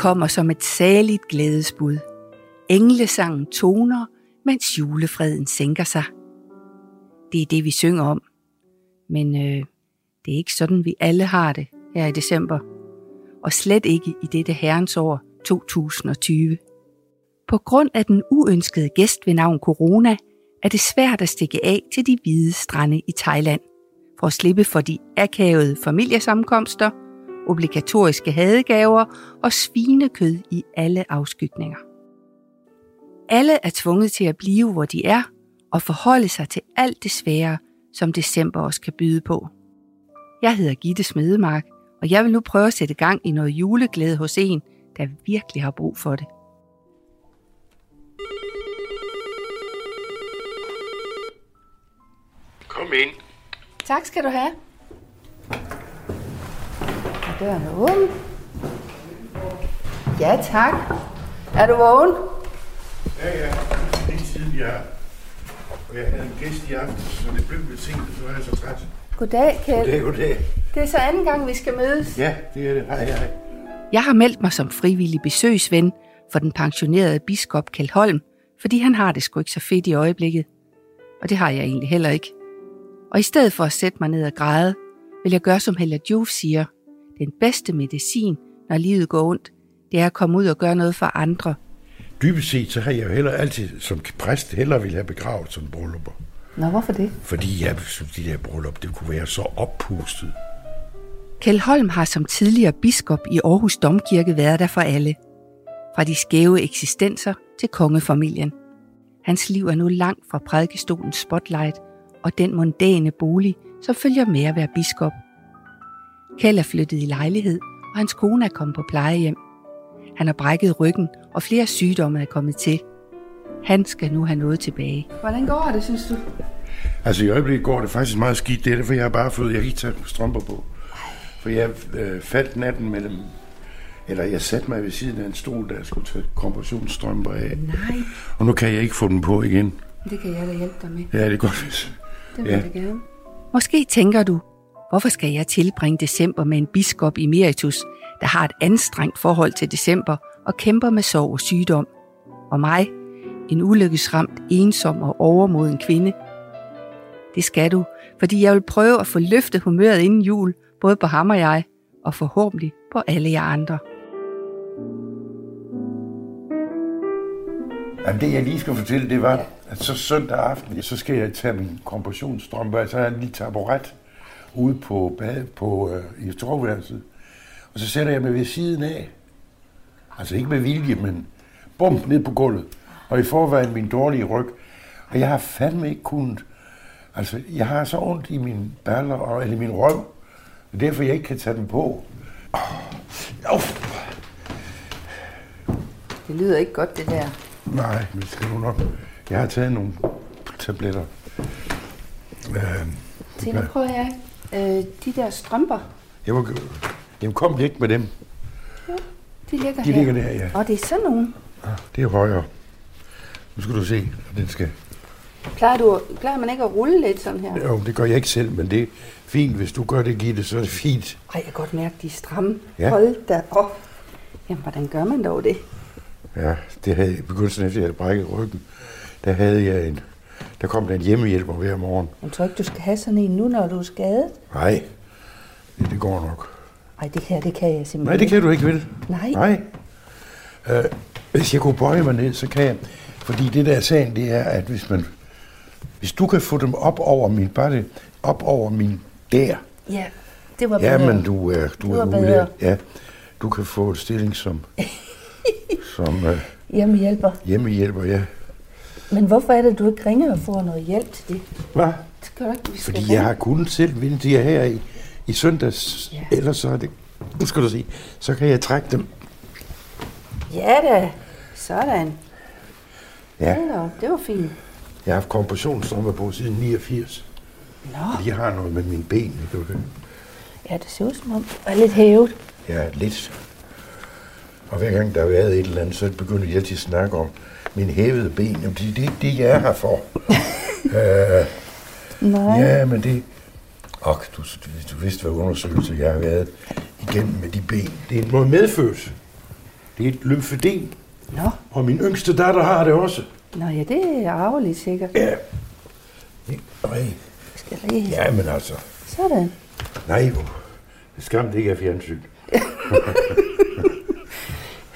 kommer som et saligt glædesbud. Englesangen toner, mens julefreden sænker sig. Det er det, vi synger om. Men øh, det er ikke sådan, vi alle har det her i december. Og slet ikke i dette herrens år 2020. På grund af den uønskede gæst ved navn corona, er det svært at stikke af til de hvide strande i Thailand, for at slippe for de akavede familiesammenkomster, obligatoriske hadegaver og svinekød i alle afskygninger. Alle er tvunget til at blive, hvor de er, og forholde sig til alt det svære, som december også kan byde på. Jeg hedder Gitte Smedemark, og jeg vil nu prøve at sætte gang i noget juleglæde hos en, der virkelig har brug for det. Kom ind. Tak skal du have. Er døren åben? Ja, tak. Er du vågen? Ja, ja. Lige siden jeg... Og jeg havde en gæst i aften, så det blev lidt sent, så var jeg så træt. Goddag, Kjeld. Goddag, goddag. Det er så anden gang, vi skal mødes. Ja, det er det. Hej, hej. Jeg har meldt mig som frivillig besøgsven for den pensionerede biskop Kjeld Holm, fordi han har det sgu ikke så fedt i øjeblikket. Og det har jeg egentlig heller ikke. Og i stedet for at sætte mig ned og græde, vil jeg gøre som Hella Juf siger. Den bedste medicin, når livet går ondt, det er at komme ud og gøre noget for andre. Dybest set, så har jeg jo heller altid som præst hellere ville have begravet som bryllupper. Nå, hvorfor det? Fordi jeg synes, de der bryllup, det kunne være så oppustet. Kjeld Holm har som tidligere biskop i Aarhus Domkirke været der for alle. Fra de skæve eksistenser til kongefamilien. Hans liv er nu langt fra prædikestolens spotlight og den mondæne bolig, som følger med at være biskop. Kjeld er flyttet i lejlighed, og hans kone er kommet på plejehjem. Han har brækket ryggen, og flere sygdomme er kommet til. Han skal nu have noget tilbage. Hvordan går det, synes du? Altså i øjeblikket går det faktisk meget skidt. Det er det, for jeg har bare fået, jeg ikke taget strømper på. For jeg øh, faldt natten mellem, eller jeg satte mig ved siden af en stol, der jeg skulle tage kompressionsstrømper af. Nej, Og nu kan jeg ikke få dem på igen. det kan jeg da hjælpe dig med. Ja, det er godt. Det vil Ja. jeg gerne. Måske tænker du, hvorfor skal jeg tilbringe december med en biskop emeritus, der har et anstrengt forhold til december og kæmper med sorg og sygdom? Og mig, en ulykkesramt, ensom og overmoden kvinde? Det skal du, fordi jeg vil prøve at få løftet humøret inden jul, både på ham og jeg, og forhåbentlig på alle jer andre. Jamen det jeg lige skal fortælle, det var, at så søndag aften, så skal jeg tage min kompressionsstrømpe, og så altså, har jeg en lille taburet ude på, bad, på øh, i stovværelset. Og så sætter jeg mig ved siden af. Altså ikke med vilje, men bum, ned på gulvet. Og i forvejen min dårlige ryg. Og jeg har fandme ikke kunnet... Altså, jeg har så ondt i mine baller, og, eller i min røv. Det er derfor, jeg ikke kan tage den på. Oh, Det lyder ikke godt, det der. Nej, men det skal nu nok. Jeg har taget nogle tabletter. Øh, nu prøver jeg øh, de der strømper. jeg var, jamen kom ikke med dem. De ligger De her. ligger der, ja. Og det er sådan nogle. Det er højere. Nu skal du se, at den skal... Plejer, du, plejer man ikke at rulle lidt sådan her? Jo, det gør jeg ikke selv, men det er fint. Hvis du gør det, Gitte, så er det fint. Ej, jeg kan godt mærke, de er stramme. Ja. Hold da op. Jamen, hvordan gør man dog det? Ja, det havde i begyndelsen efter, jeg havde brækket ryggen. Der havde jeg en... Der kom der en hjemmehjælper hver morgen. Jeg tror ikke, du skal have sådan en nu, når du er skadet. Nej, det, det går nok. Ej, det her, det kan jeg simpelthen Nej, det kan du ikke, vel? Nej. Nej. Øh, hvis jeg kunne bøje mig ned, så kan jeg... Fordi det der er sagen, det er, at hvis man... Hvis du kan få dem op over min... Bare det, op over min der. Ja, det var Ja, bedre. men du er, du Det er mulig. bedre. Ja, du kan få en stilling som, som øh, Jamen hjælper. hjemmehjælper, ja. Men hvorfor er det, du ikke ringer og får noget hjælp til det? Hvad? Det du ikke, vi skal Fordi ringe. jeg har kunnet selv vinde de her i, i søndags. Ja. Ellers så er det... Nu skal du se. Så kan jeg trække dem. Ja da. Sådan. Ja, Hold op, det var fint. jeg har haft kompressionsstrømper på siden 89. Nå, De har noget med mine ben. Du det? ja, det ser ud som om, det er lidt hævet. Ja, lidt. Og hver gang der har været et eller andet, så begynder jeg altid at snakke om mine hævede ben. Jamen, det, det er ikke det, jeg er her for. øh, Nej. ja, men det... Og du, du, du vidste, hvad undersøgelse jeg har været igennem med de ben. Det er noget medfødelse. Det er et lymfedem. Nå, Og min yngste datter har det også. Nå ja, det er arveligt sikkert. Ja. Nej. Skal jeg lige... Ja, men altså. Sådan. Nej, hvor- det skam, det ikke er fjernsyn.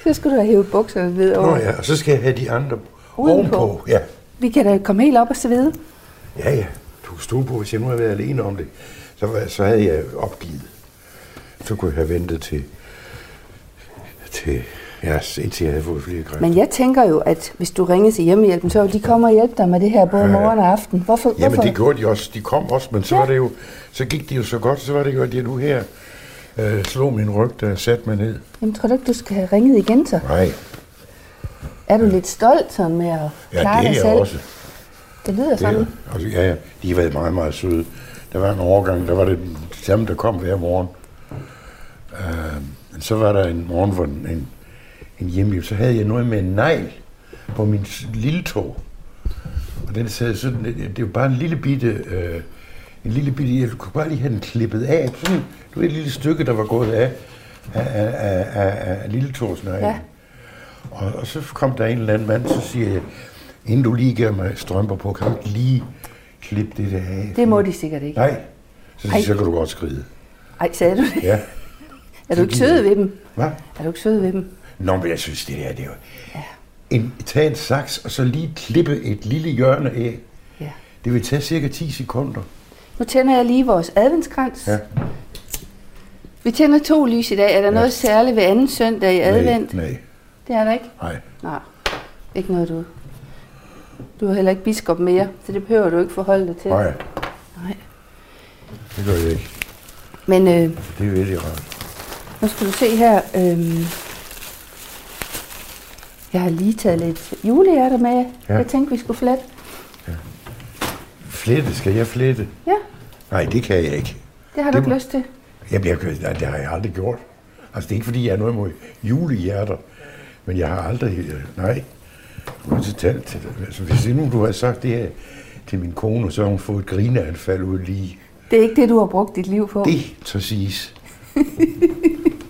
Så skulle du have hævet bukserne ned over. Nå ja, og så skal jeg have de andre Udenpå. ovenpå. Ja. Vi kan da komme helt op og svede. Ja, ja. Du kan stole på, hvis jeg nu havde været alene om det, så, var- så havde jeg opgivet. Så kunne jeg have ventet til, til ja, indtil jeg havde fået flere kræfter. Men jeg tænker jo, at hvis du ringer til hjemmehjælpen, så vil de komme og hjælpe dig med det her både Ja, ja. morgen og aften. Hvorfor? Jamen, hvorfor? det gjorde de også. De kom også, men så Ja. var det jo, så gik det jo så godt, så var det jo, at jeg nu her øh, slog min ryg, da jeg satte mig ned. Jamen, tror du ikke, du skal have ringet igen så? Nej, Er du lidt stolt sådan med at ja, klare det er jeg selv? også. Det lyder Det sådan. er, altså, ja, ja, de har været meget, meget søde. Der var en overgang, der var det samme, der kom hver morgen. Øh, men så var der en morgen, hvor en, en, en hjemmehjælp, så havde jeg noget med en negl på min lille tog. Og den sad sådan, det det var bare en lille bitte, øh, en lille bitte, jeg kunne bare lige have den klippet af. Sådan, det var et lille stykke, der var gået af, af, af, af, af, lille togsneglen. Ja. Og, og så kom der en eller anden mand, så siger jeg, inden du lige giver mig strømper på, kan du ikke lige klippe det der af? Det må de sikkert ikke. Nej. Så, Ej. så kan du godt skride. Ej, sagde du det? Ja. Er du ikke sød ved dem? Hvad? Er du ikke sød ved dem? Nå, men jeg synes, det der, det er jo... En, tag en saks, og så lige klippe et lille hjørne af. Ja. Det vil tage cirka 10 sekunder. Nu tænder jeg lige vores adventskrans. Ja. Vi tænder to lys i dag. Er der noget særligt ved anden søndag i advent? Nej, nej, Det er der ikke? nej. Nej. Ikke noget, du... Du er heller ikke biskop mere, så det behøver du ikke forholde dig til. nej. Nej. Det gør jeg ikke. Men øh, Det er virkelig rart. nu skal du se her. Øh, jeg har lige taget lidt julehjerter med. Ja. Ja. Jeg tænkte, vi skulle flette. Flette, skal jeg flette? Ja, Nej, det kan jeg ikke. det har du Det ikke lyst til. Jamen, jeg, nej, det har jeg aldrig gjort. Altså, det er ikke, fordi jeg er noget imod julehjerter, men jeg har aldrig... øh, Nej. Jeg har talt til det. Altså, hvis nu du havde sagt det her til min kone, så har hun fået et grineanfald ud lige. Det er ikke det, du har brugt dit liv på. Det tør siges.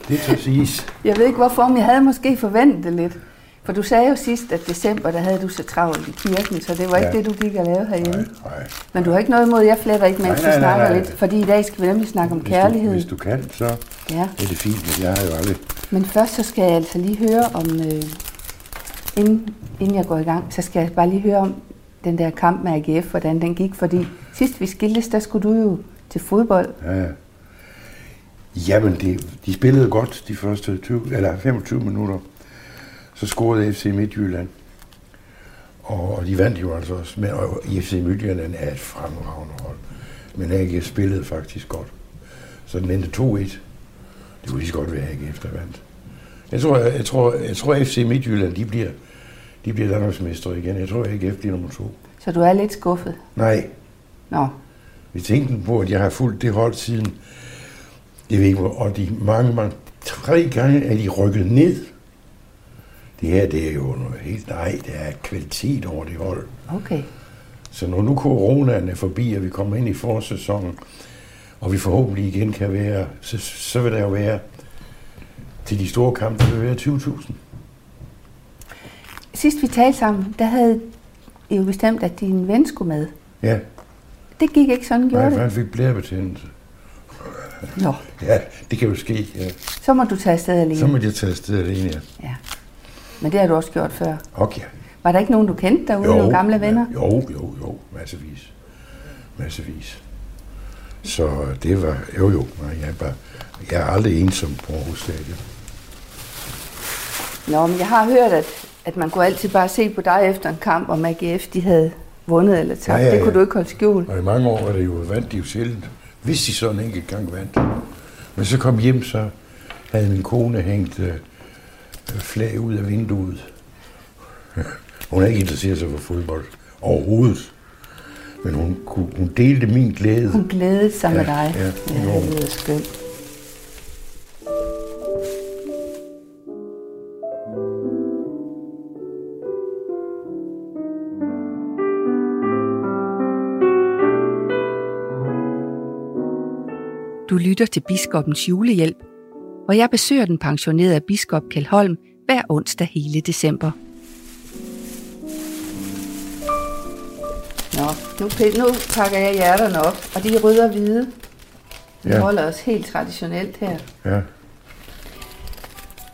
det tør siges. Jeg ved ikke hvorfor, men jeg havde måske forventet det lidt. For du sagde jo sidst, at december, der havde du så travlt i kirken, så det var ikke Ja. det, du gik og lavede herhjemme. Nej, nej. Men du har ikke noget imod, jeg fletter ikke, mens Nej, nej, vi nej, snakker nej. lidt. Fordi i dag skal vi nemlig snakke om Hvis kærlighed. Du, hvis du kan, så Ja, er det fint, men jeg har jo aldrig... men først så skal jeg altså lige høre om, øh, inden, inden jeg går i gang, så skal jeg bare lige høre om den der kamp med AGF, hvordan den gik. Fordi sidst vi skiltes, der skulle du jo til fodbold. Ja, ja. Jamen, de, de spillede godt de første 20, eller 25 minutter. Så scorede FC Midtjylland. Og, og de vandt jo altså også. Men og FC Midtjylland er et fremragende hold. Men AGF spillede faktisk godt. Så den endte 2-1. Det kunne lige så godt være AGF, der vandt. Jeg tror, jeg, jeg tror, jeg tror FC Midtjylland, de bliver, de bliver Danmarksmester igen. Jeg tror, AGF bliver nummer to. Så du er lidt skuffet. Nej, Nå, vi tænkte på, at jeg har fulgt det hold siden, jeg ved ikke og de mange, mange, tre gange er de rykket ned. Det her, det er jo noget helt, nej, det er kvalitet over det hold. okay. Så når nu coronaen er forbi, og vi kommer ind i forsæsonen, og vi forhåbentlig igen kan være, så, så vil der jo være, til de store kampe, der vil være 20.000. Sidst vi talte sammen, der havde I jo bestemt, at din ven skulle med. Ja, Det gik ikke sådan, gjorde nej, han fik blærebetændelse. Nå, Ja, det kan jo ske, ja. så må du tage afsted alene. Så må jeg tage afsted alene, ja. Ja. Men det har du også gjort før. Okay. Var der ikke nogen, du kendte derude, nogle gamle venner? Jo, jo, jo, massevis. Massevis. Så det var, jo jo, jeg er, bare, jeg er aldrig ensom på Aarhus Stadion. Nå, men jeg har hørt, at, at man kunne altid bare se på dig efter en kamp, om AGF de havde vundet eller tabt. Ja, ja, Det kunne ja. du ikke holde skjult. Og i mange år var det jo vandt de jo sjældent, hvis de sådan en enkelt gang vandt. Men så kom hjem, så havde min kone hængt øh, flag ud af vinduet. Hun er ikke interesseret sig for fodbold overhovedet. Men hun, kunne, hun delte min glæde. Hun glædede sig Ja, med dig. ja, ja det lyder skønt. Du lytter til Biskopens julehjælp, hvor jeg besøger den pensionerede biskop Kjeld Holm hver onsdag hele december. Nå, nu, nu pakker jeg hjerterne op, og de er røde og hvide. Vi ja. holder os helt traditionelt her. Ja.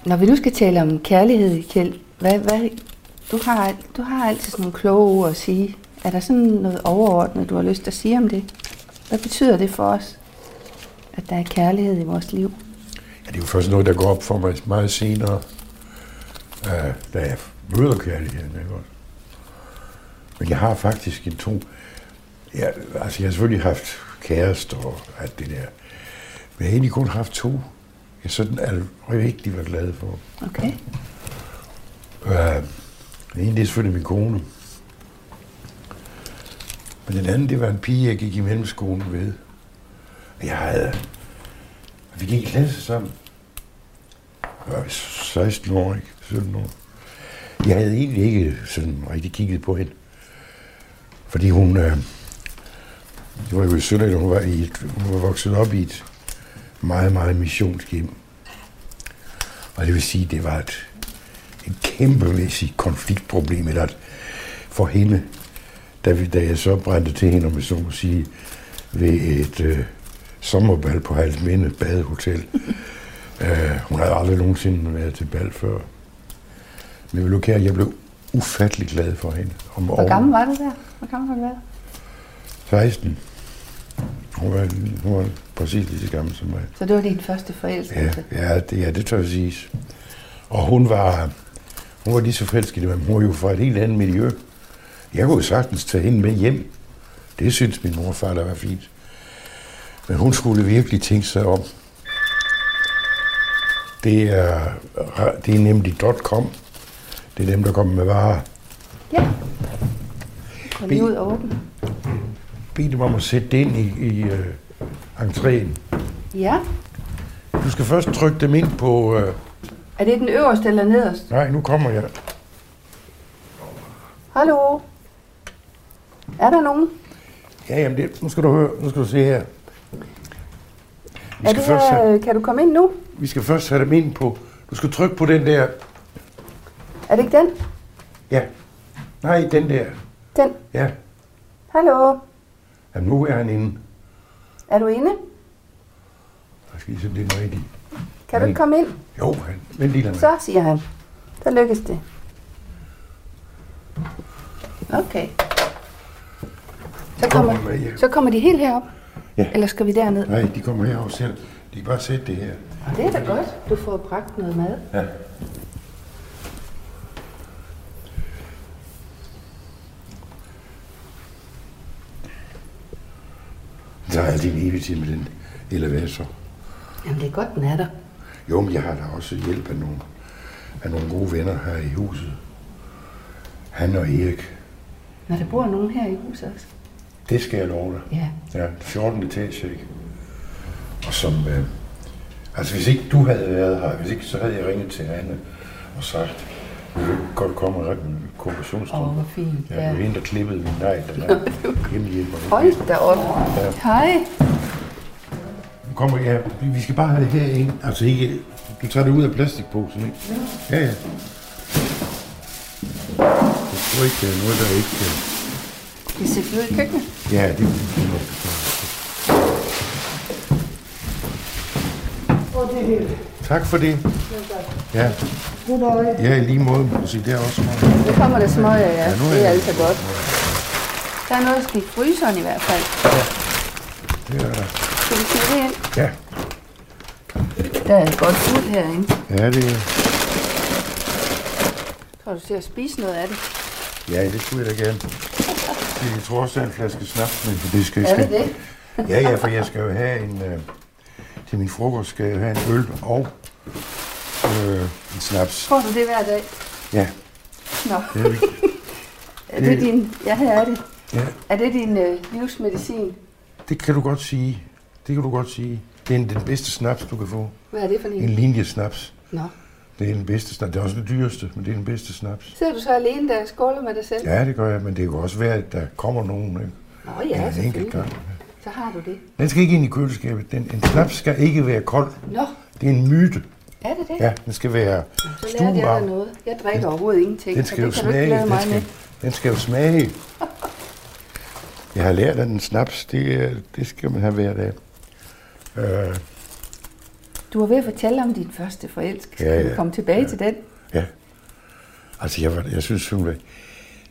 Når vi nu skal tale om kærlighed, Kjeld, hvad, hvad, du, har, du har altid sådan nogle kloge ord at sige. Er der sådan noget overordnet, du har lyst til at sige om det? Hvad betyder det for os, at der er kærlighed i vores liv? Det er jo først noget, der går op for mig meget senere, uh, da jeg møder kærligheden. Ikke? Men jeg har faktisk en to... Ja, altså, jeg har selvfølgelig haft kæreste og alt det der. Men jeg har egentlig kun haft to, jeg sådan er rigtig var glad for. Okay. Uh, den ene, det er selvfølgelig min kone. Men den anden, det var en pige, jeg gik i mellemskolen ved. Jeg havde... Vi gik i klasse sammen. Jeg var 16 år, ikke? 17 år. Jeg havde egentlig ikke sådan rigtig kigget på hende. Fordi hun... Øh, det var jo i Sønderjylland, hun var, i et, hun var vokset op i et meget, meget missionshjem. Og det vil sige, det var et, et kæmpemæssigt konfliktproblem, eller at for hende, da, vi, da jeg så brændte til hende, om jeg så må sige, ved et øh, sommerbal på Halsminde Badehotel. uh, hun havde aldrig nogensinde været til bal før. Men jeg blev, jeg blev ufattelig glad for hende. Om Hvor gammel var du der? Hvor gammel har du været? 16. Hun var, hun var præcis lige så gammel som mig. Så det var din første forelskelse? Ja, ja, det, ja, det tør jeg sige. Og hun var, hun var lige så forelsket, men hun var jo fra et helt andet miljø. Jeg kunne jo sagtens tage hende med hjem. Det synes min mor og far, der var fint. Men hun skulle virkelig tænke sig om. Det er, det er nemlig .com. Det er dem, der kommer med varer. Ja. Kom lige ud og åbne. Bed dem om at sætte det ind i, i uh, entréen. Ja. Du skal først trykke dem ind på... Uh... Er det den øverste eller nederst? Nej, nu kommer jeg. Hallo? Er der nogen? Ja, jamen det, nu skal du høre, nu skal du se her. Vi er det her, have, kan du komme ind nu? Vi skal først have dem ind på, du skal trykke på den der. Er det ikke den? Ja. Nej, den der. Den? Ja. Hallo? Jamen, nu er han inde. Er du inde? Jeg skal lige se, det er rigtigt. Kan du ikke komme ind? Jo, han, vent lige Så siger han. Så lykkes det. Okay. Så kommer, så kommer de helt herop? Ja. Eller skal vi derned? Nej, de kommer herop selv. De kan bare sætte det her. Det er da godt. Du får bragt noget mad. Ja. Der er altid en evig tid med den elevator. Jamen, det er godt, den er der. Jo, men jeg har da også hjælp af nogle, af nogle gode venner her i huset. Han og Erik. Når der bor nogen her i huset også? Det skal jeg love dig. Ja. Ja, 14 etage, ikke? Og som... Øh, altså, hvis ikke du havde været her, hvis ikke, så havde jeg ringet til Anne og sagt, vil du godt komme og rette en kompressionsstrøm? Åh, oh, hvor fint. Ja, det var hende, der klippede min nej, der er hjemmehjælper. Hold da op. Ja. Hej. Nu kommer jeg. Vi skal bare have det her ind. Altså ikke... Du tager det ud af plastikposen, ikke? Ja, ja. Jeg tror ikke, det er noget, der ikke... Det ser ud i køkkenet? Ja, det er noget. Tak for det. Ja. Ja, i lige måde. Sige, det er også smøger. Nu kommer der smøger, ja. ja nu er det er altid godt. Der er noget, der skal i fryseren i hvert fald. Ja, det er der. Skal vi smide det ind? Ja. Der er godt fuld herinde. Ja, det er. Tror du til at spise noget af det? Ja, det skulle jeg da gerne. Jeg tror også, der er en flaske snaps med, for det skal jeg. Er det det? Ja, ja, for jeg skal jo have en... Øh, til min frokost skal jeg have en øl og øh, en snaps. Får du det hver dag? Ja. Nå. Det er, er det din... Ja, her er det. Ja. Er det din øh, livsmedicin? Det kan du godt sige. Det kan du godt sige. Det er den bedste snaps, du kan få. Hvad er det for en? En linjesnaps. Nå. Det er den bedste snaps. Det er også det dyreste, men det er den bedste snaps. Sidder du så alene der og skåler med dig selv? Ja, det gør jeg, men det kan også være, at der kommer nogen. Ikke? Nå ja, en enkelt gang. Så har du det. Den skal ikke ind i køleskabet. Den, en snaps skal ikke være kold. Nå. Det er en myte. Er det det? Ja, den skal være Så jeg stuevarm. dig noget. Jeg drikker overhovedet ingenting, Den så skal jo det kan du ikke smage. Den mig skal, med. den skal jo smage. Jeg har lært, at en snaps, det, det skal man have hver dag. Øh, Du var ved at fortælle om din første forelskelse. Ja, ja. du komme tilbage Ja. til den? ja. Altså, jeg, var, jeg synes, hun var,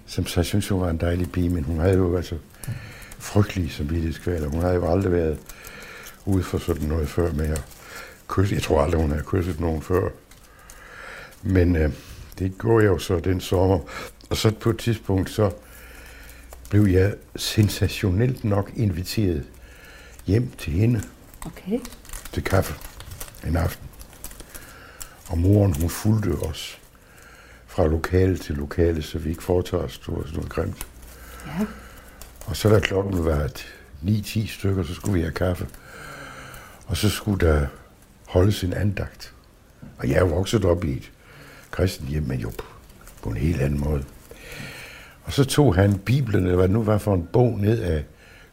som sagt, synes, hun var en dejlig pige, men hun havde jo altså frygtelig samvittighedskvaler. Hun havde jo aldrig været ude for sådan noget før med at kysse. Jeg tror aldrig, hun havde kysset nogen før. Men øh, det går jeg jo så den sommer. Og så på et tidspunkt, så blev jeg sensationelt nok inviteret hjem til hende Okay. til kaffe en aften. Og moren, hun fulgte os fra lokale til lokale, så vi ikke foretager os sådan noget grimt. Ja. Og så da klokken var 9-10 stykker, så skulle vi have kaffe. Og så skulle der holdes en andagt. Og jeg er vokset op i et kristen hjem, men jo på en helt anden måde. Og så tog han Bibelen, eller hvad det nu var for en bog, ned af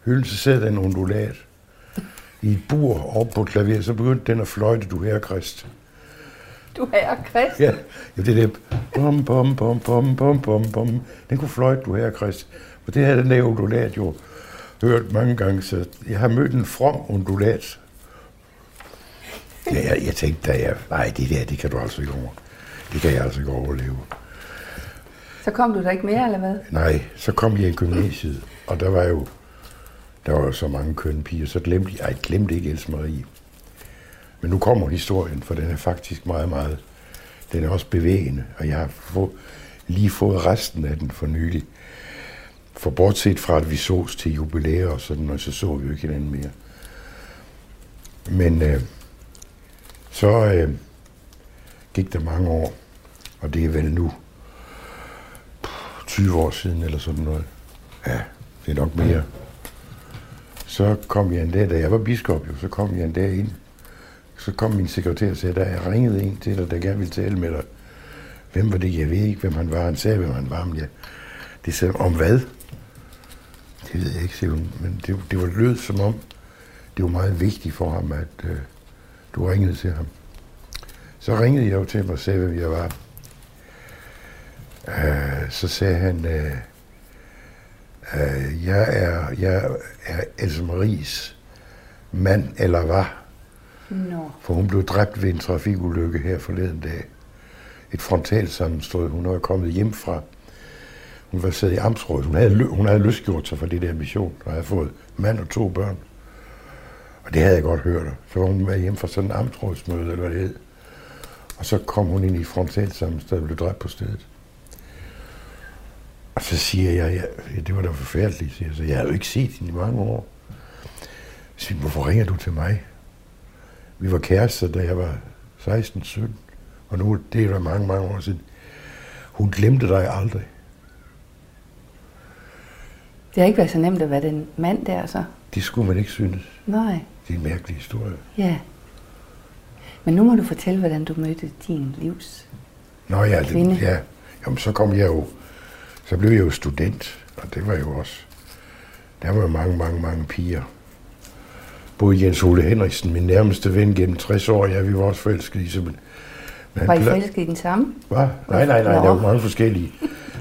hylden, så sad der en ondulat i et bur op på klaver, så begyndte den at fløjte, du her, Krist. Du er Krist. Ja, ja det er det. Bom, bom, bom, bom, bom, bom, bom. Den kunne fløjte, du her, Krist. Og det havde den der ondulat jo hørt mange gange, så jeg har mødt en from ondulat. Ja, jeg, jeg tænkte, da jeg, nej, det der, det kan du altså ikke over. Det kan jeg altså ikke overleve. Så kom du der ikke mere, eller hvad? Nej, så kom jeg i gymnasiet, og der var jo, der var jo så mange kønne piger, så glemte jeg, jeg glemte ikke Else Marie. Men nu kommer historien, for den er faktisk meget, meget, den er også bevægende, og jeg har få, lige fået resten af den for nylig. For bortset fra, at vi sås til jubilæer og sådan, noget, så så vi jo ikke hinanden mere. Men øh, så øh, gik der mange år, og det er vel nu 20 år siden eller sådan noget. Ja, det er nok mere. Så kom jeg en dag, da jeg var biskop, jo, så kom jeg en dag ind. Så kom min sekretær og sagde, der er ringet en til dig, der gerne vil tale med dig. Hvem var det? Jeg ved ikke, hvem han var. Han sagde, hvem han var, men jeg... Det sagde, om hvad? Det ved jeg ikke, siger hun. Men det, det var lød som om, det var meget vigtigt for ham, at øh, du ringede til ham. Så ringede jeg jo til ham og sagde, hvem jeg var. Øh, så sagde han, øh, øh, jeg er, jeg er Else Maries mand, eller var, Nå. for hun blev dræbt ved en trafikulykke her forleden dag. Et frontalsammenstød. Hun var kommet hjem fra. Hun var siddet i amtsrådet. Hun havde, hun havde løsgjort sig for det der mission, og havde fået mand og to børn. Og det havde jeg godt hørt. Så var hun med hjem fra sådan en amtsrådsmøde, eller hvad det hed. Og så kom hun ind i frontalsammenstød og blev dræbt på stedet. Og så siger jeg, ja, det var da forfærdeligt, siger jeg. Så jeg har jo ikke set hende i mange år. Så siger, jeg, hvorfor ringer du til mig? Vi var kærester, da jeg var 16-17, og nu det er der mange, mange år siden. Hun glemte dig aldrig. Det har ikke været så nemt at være den mand der, så. Det skulle man ikke synes. Nej. Det er en mærkelig historie. Ja. Men nu må du fortælle, hvordan du mødte din livs. Nå ja, Kvinde. det, ja. Jamen, så kom jeg jo, så blev jeg jo student, og det var jo også, der var jo mange, mange, mange piger. Både Jens Ole Henriksen, min nærmeste ven gennem 60 år, ja, vi var også forelskede i, men, men Var I forelsket i den samme? Hvad? Nej, nej, nej, Nå. der var mange forskellige.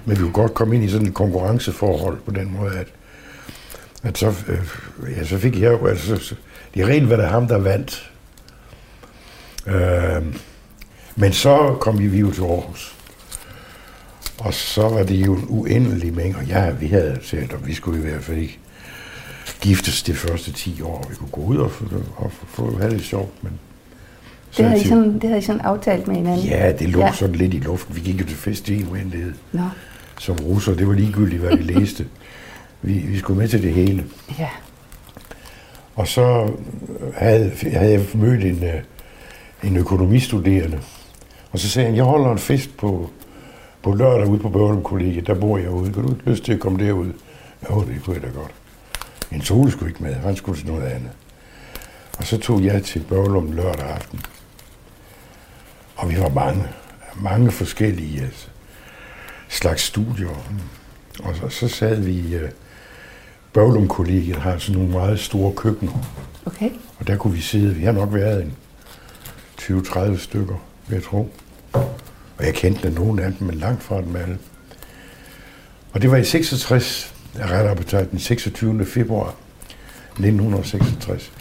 Men vi kunne godt komme ind i sådan et konkurrenceforhold på den måde, at, at så, øh, ja, så fik jeg jo, altså, så- det er rent, hvad der er ham, der vandt. Øh, men så kom vi jo til Aarhus. Og så var det jo en uendelig mængde, og ja, vi havde sagt, at vi skulle i hvert fald ikke giftes de første 10 år. Vi kunne gå ud og, få- og få, have det sjovt, men... Det havde, I sådan, det havde I sådan aftalt med hinanden? Ja, det lå Ja. ja. sådan lidt i luften. Vi gik jo til fest i en uendelighed Nå, som russer. Det var ligegyldigt, hvad vi læste. Vi, vi skulle med til det hele. ja. Og så havde, havde jeg mødt en, øh, en økonomistuderende. Og så sagde han, jeg holder en fest på, på lørdag ude på Børlum Kollegiet. Der bor jeg ude. Kan du ikke lyst til at komme derud? Jo, det kunne jeg da godt. En Tole skulle ikke med. Han skulle til noget andet. Og så tog jeg til Børlum lørdag aften. Og vi var mange. Mange forskellige altså, slags studier. Og så, så sad vi i uh, Børlum Kollegiet, har sådan nogle meget store køkkener. Okay. Og der kunne vi sidde, vi har nok været en 20-30 stykker, vil jeg tro. Og jeg kendte nogen af dem, men langt fra dem alle. Og det var i 66, rettere den 26. februar 1966.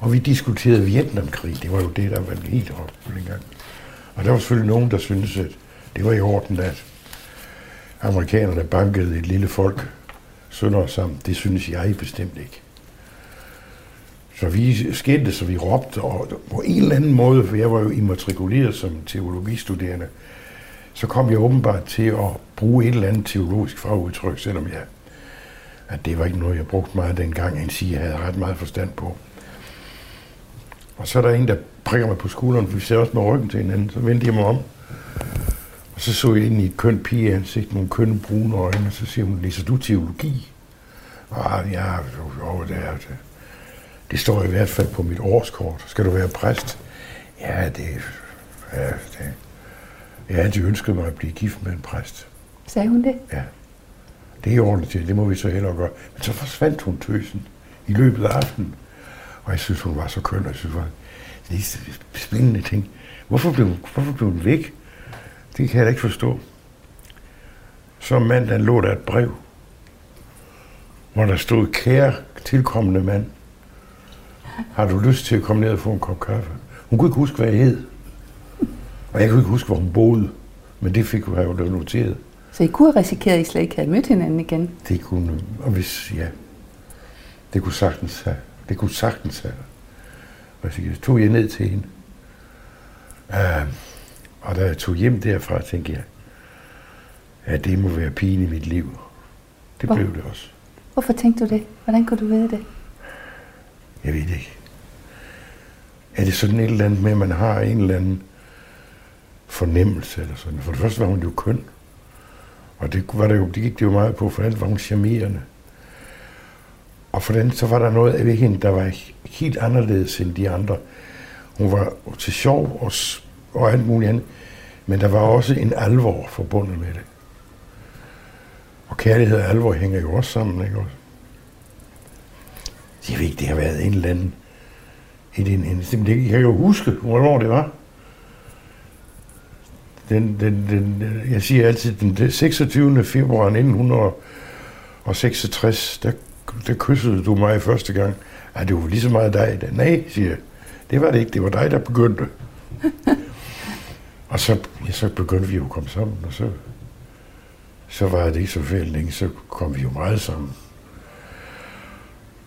Og vi diskuterede Vietnamkrig. Det var jo det, der var helt op dengang. Og der var selvfølgelig nogen, der syntes, at det var i orden, at amerikanerne bankede et lille folk sønder sammen. Det synes jeg bestemt ikke. Så vi skændte, så vi råbte, og på en eller anden måde, for jeg var jo immatrikuleret som teologistuderende, så kom jeg åbenbart til at bruge et eller andet teologisk fagudtryk, selvom jeg, at det var ikke noget, jeg brugte meget dengang, end sige, jeg havde ret meget forstand på. Og så er der en, der prikker mig på skulderen, for vi ser også med ryggen til hinanden. Så vendte jeg mig om, og så så jeg ind i et kønt pigeansigt, nogle kønne brune øjne, og så siger hun, læser du teologi? Og ah, ja, jo, det er det. Det står i hvert fald på mit årskort. Skal du være præst? Ja, det, ja, det. Jeg har altid ønsket mig at blive gift med en præst. Sagde hun det? Ja. Det er ordentligt til, det må vi så hellere gøre. Men så forsvandt hun tøsen i løbet af aftenen. Og jeg synes, hun var så køn, og jeg synes, det var en spændende ting. Hvorfor blev, hvorfor blev hun væk? Det kan jeg da ikke forstå. Så mandag lå der et brev, hvor der stod, kære tilkommende mand, har du lyst til at komme ned og få en kop kaffe? Hun kunne ikke huske, hvad jeg hed. Og jeg kunne ikke huske, hvor hun boede. Men det fik hun jo noteret. Så I kunne have risikeret, at I slet ikke havde mødt hinanden igen? Det kunne, og hvis, ja, det kunne sagtens have, det kunne sagtens have. Og så tog jeg ned til hende. Uh, og da jeg tog hjem derfra, tænkte jeg, at det må være pigen i mit liv. Det Hvor? blev det også. Hvorfor tænkte du det? Hvordan kunne du vide det? Jeg ved det ikke. Er det sådan et eller andet med, at man har en eller anden fornemmelse eller sådan? For det første var hun jo køn. Og det, var det, jo, det gik det jo meget på, for andet var hun charmerende. Og for den så var der noget af hende, der var helt anderledes end de andre. Hun var til sjov og, og alt muligt andet. Men der var også en alvor forbundet med det. Og kærlighed og alvor hænger jo også sammen, ikke også? Jeg ved ikke, det har været en eller anden... En, en, en, det kan jeg jo huske, hvornår det var. Den, den, den, jeg siger altid, den 26. februar 1966, der, der kyssede du mig første gang. Ej, det var lige så meget dig. Der. Nej, siger jeg. Det var det ikke. Det var dig, der begyndte. og så, ja, så begyndte vi jo at komme sammen, og så, så var det ikke så færdigt længe, så kom vi jo meget sammen.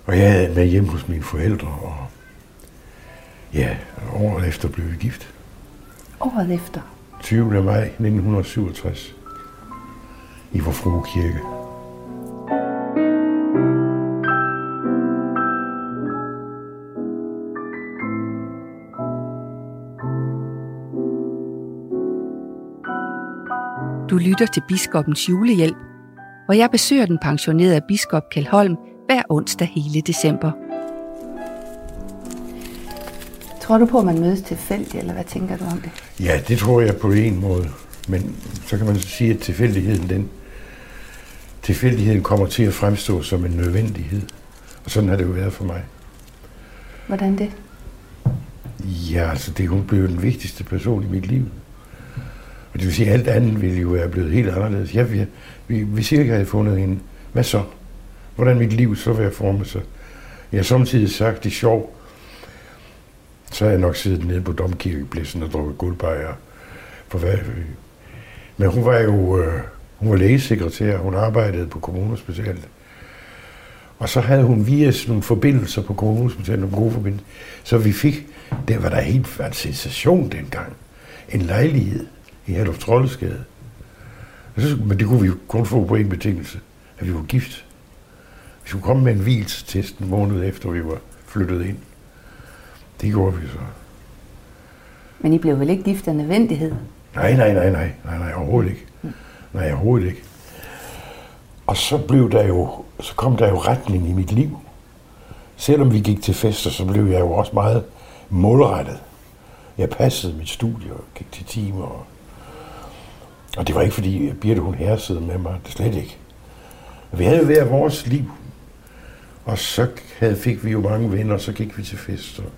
Og jeg havde med hjem hos mine forældre, og ja, året efter blev vi gift. Året efter? 20. maj 1967 i Vor Frue Kirke. Du lytter til Biskopens julehjælp, hvor jeg besøger den pensionerede biskop Kjell Holm hver onsdag hele december. Tror du på, at man mødes tilfældigt, eller hvad tænker du om det? Ja, det tror jeg på en måde. Men så kan man sige, at tilfældigheden, den, tilfældigheden kommer til at fremstå som en nødvendighed. Og sådan har det jo været for mig. Hvordan det? Ja, altså det hun blev den vigtigste person i mit liv. Og det vil sige, at alt andet ville jo være blevet helt anderledes. Jeg, vi, vi, hvis ikke havde fundet hende, hvad så? Hvordan mit liv så være formet sig? Jeg har samtidig sagt, det er sjovt, så har jeg nok siddet nede på domkirkepladsen og drukket guldbejer. For hvad? Men hun var jo øh, hun var lægesekretær, hun arbejdede på kommunhospitalet. Og så havde hun via sådan nogle forbindelser på kommunhospitalet, nogle gode forbindelser, så vi fik, det var der helt en sensation dengang, en lejlighed i Herluf Trollesgade. Men det kunne vi kun få på en betingelse, at vi var gift. Vi skulle komme med en hvilstest en måned efter, vi var flyttet ind. Det gjorde vi så. Men I blev vel ikke gift af nødvendighed? Nej, nej, nej, nej, nej, nej, overhovedet ikke. Nej, overhovedet ikke. Og så blev der jo, så kom der jo retning i mit liv. Selvom vi gik til fester, så blev jeg jo også meget målrettet. Jeg passede mit studie og gik til timer. Og, og det var ikke fordi Birte hun herrede med mig, det slet ikke. Vi havde hver vores liv. Og så havde, fik vi jo mange venner, og så gik vi til fester. Og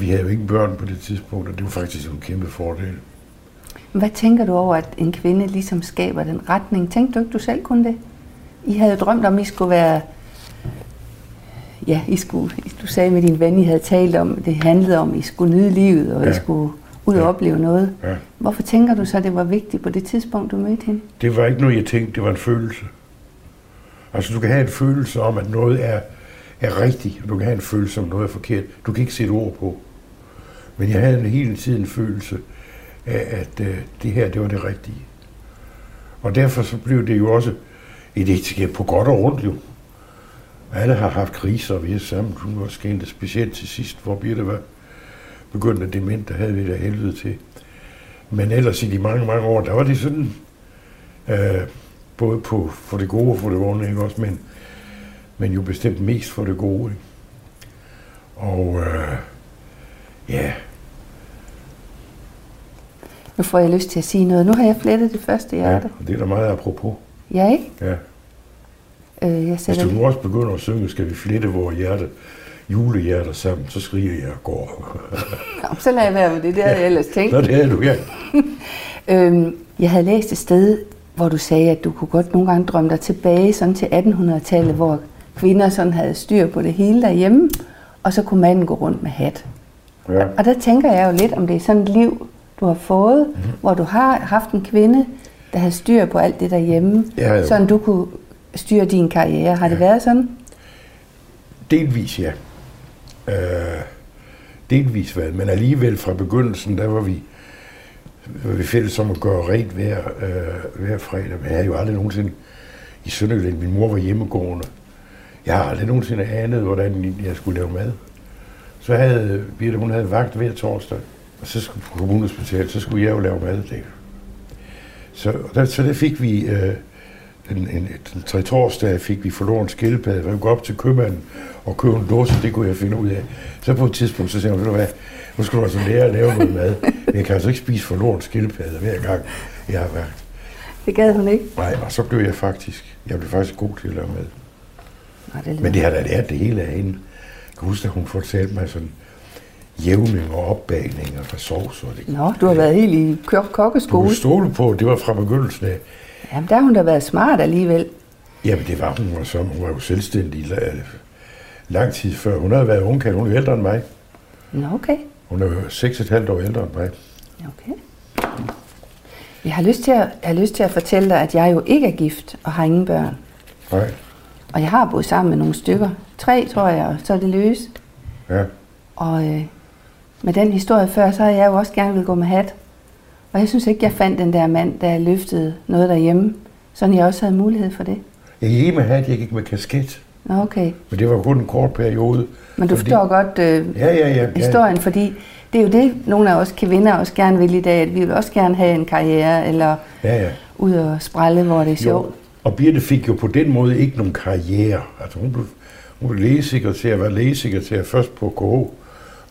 vi havde jo ikke børn på det tidspunkt, og det var faktisk en kæmpe fordel. Hvad tænker du over, at en kvinde ligesom skaber den retning? Tænkte du ikke, du selv kunne det? I havde jo drømt om, at I skulle være... Ja, I skulle, du sagde med din ven, I havde talt om, det handlede om, at I skulle nyde livet, og ja. I skulle ud og ja. opleve noget. Ja. Hvorfor tænker du så, at det var vigtigt på det tidspunkt, du mødte hende? Det var ikke noget, jeg tænkte. Det var en følelse. Altså, du kan have en følelse om, at noget er, er rigtigt, og du kan have en følelse om, noget er forkert. Du kan ikke sætte ord på. Men jeg havde hele tiden en følelse af, at øh, det her, det var det rigtige. Og derfor så blev det jo også et ægteskab på godt og rundt jo. Alle har haft kriser, og vi er sammen. Hun var skændt specielt til sidst, hvor Birte var begyndt at dement, der havde vi da helvede til. Men ellers i de mange, mange år, der var det sådan, øh, både på for det gode og for det onde, ikke også, men, men jo bestemt mest for det gode. Og øh, ja. Nu får jeg lyst til at sige noget. Nu har jeg flettet det første hjerte. Ja, det er da meget apropos. Ja, ikke? Ja. Øh, jeg Hvis du nu også begynder at synge, skal vi flette vores hjerte, julehjerter sammen, så skriger jeg og går. Nå, så lader jeg være med det, der, ja. jeg ellers tænkt. Nå, det er du, ja. øhm, jeg havde læst et sted, hvor du sagde, at du kunne godt nogle gange drømme dig tilbage sådan til 1800-tallet, hvor kvinder sådan havde styr på det hele derhjemme, og så kunne manden gå rundt med hat. Ja. Og der tænker jeg jo lidt, om det er sådan et liv, du har fået, mm. hvor du har haft en kvinde, der havde styr på alt det derhjemme, ja, sådan du kunne styre din karriere. Har ja. det været sådan? Delvis ja. Øh, delvis været, men alligevel fra begyndelsen, der var vi, var vi fælles om at gøre rent hver, øh, hver fredag. Men jeg havde jo aldrig nogensinde i Sønderjylland, min mor var hjemmegående. Jeg har aldrig nogensinde anet, hvordan jeg skulle lave mad. Så havde Birte, hun havde vagt hver torsdag, og så skulle på kommunhospitalet, så skulle jeg jo lave mad. Det. Så, der, så det fik vi, øh, en, en, en tre torsdag fik vi forloren skildpadde. Jeg gå op til købmanden og købe en dåse, det kunne jeg finde ud af. Så på et tidspunkt, så sagde hun, hvad, nu skal du altså lære at lave noget mad. Men jeg kan altså ikke spise forloren skildpadde hver gang, jeg har været. Det gad hun ikke? Nej, og så blev jeg faktisk, jeg blev faktisk god til at lave mad. Nej, det Men det har da lært det hele af hende. Jeg kan huske, at hun fortalte mig sådan, jævning og opbagning og sovs. Og det, Nå, du har været helt i kokkeskole. Du stole på, det var fra begyndelsen af. Jamen, der har hun da været smart alligevel. Jamen, det var hun, og så hun var jo selvstændig lang tid før. Hun havde været ung, hun er ældre end mig. Nå, okay. Hun er jo 6,5 år ældre end mig. Okay. Jeg har, lyst til at, jeg har lyst til at fortælle dig, at jeg jo ikke er gift og har ingen børn. Nej. Og jeg har boet sammen med nogle stykker. Tre, tror jeg, og så er det løs. Ja. Og øh, med den historie før, så har jeg jo også gerne vil gå med hat. Og jeg synes ikke, jeg fandt den der mand, der løftede noget derhjemme, så jeg også havde mulighed for det. Jeg gik ikke med hat, jeg gik med kasket. Nå, okay. Men det var kun en kort periode. Men du fordi... forstår godt øh, ja, ja, ja, historien, ja. fordi det er jo det, nogle af os kvinder også gerne vil i dag, at vi vil også gerne have en karriere, eller ja, ja. ud og sprælle, hvor det er sjovt. Og Birte fik jo på den måde ikke nogen karriere. Altså hun blev, hun blev lægesekretær, var lægesekretær først på KH,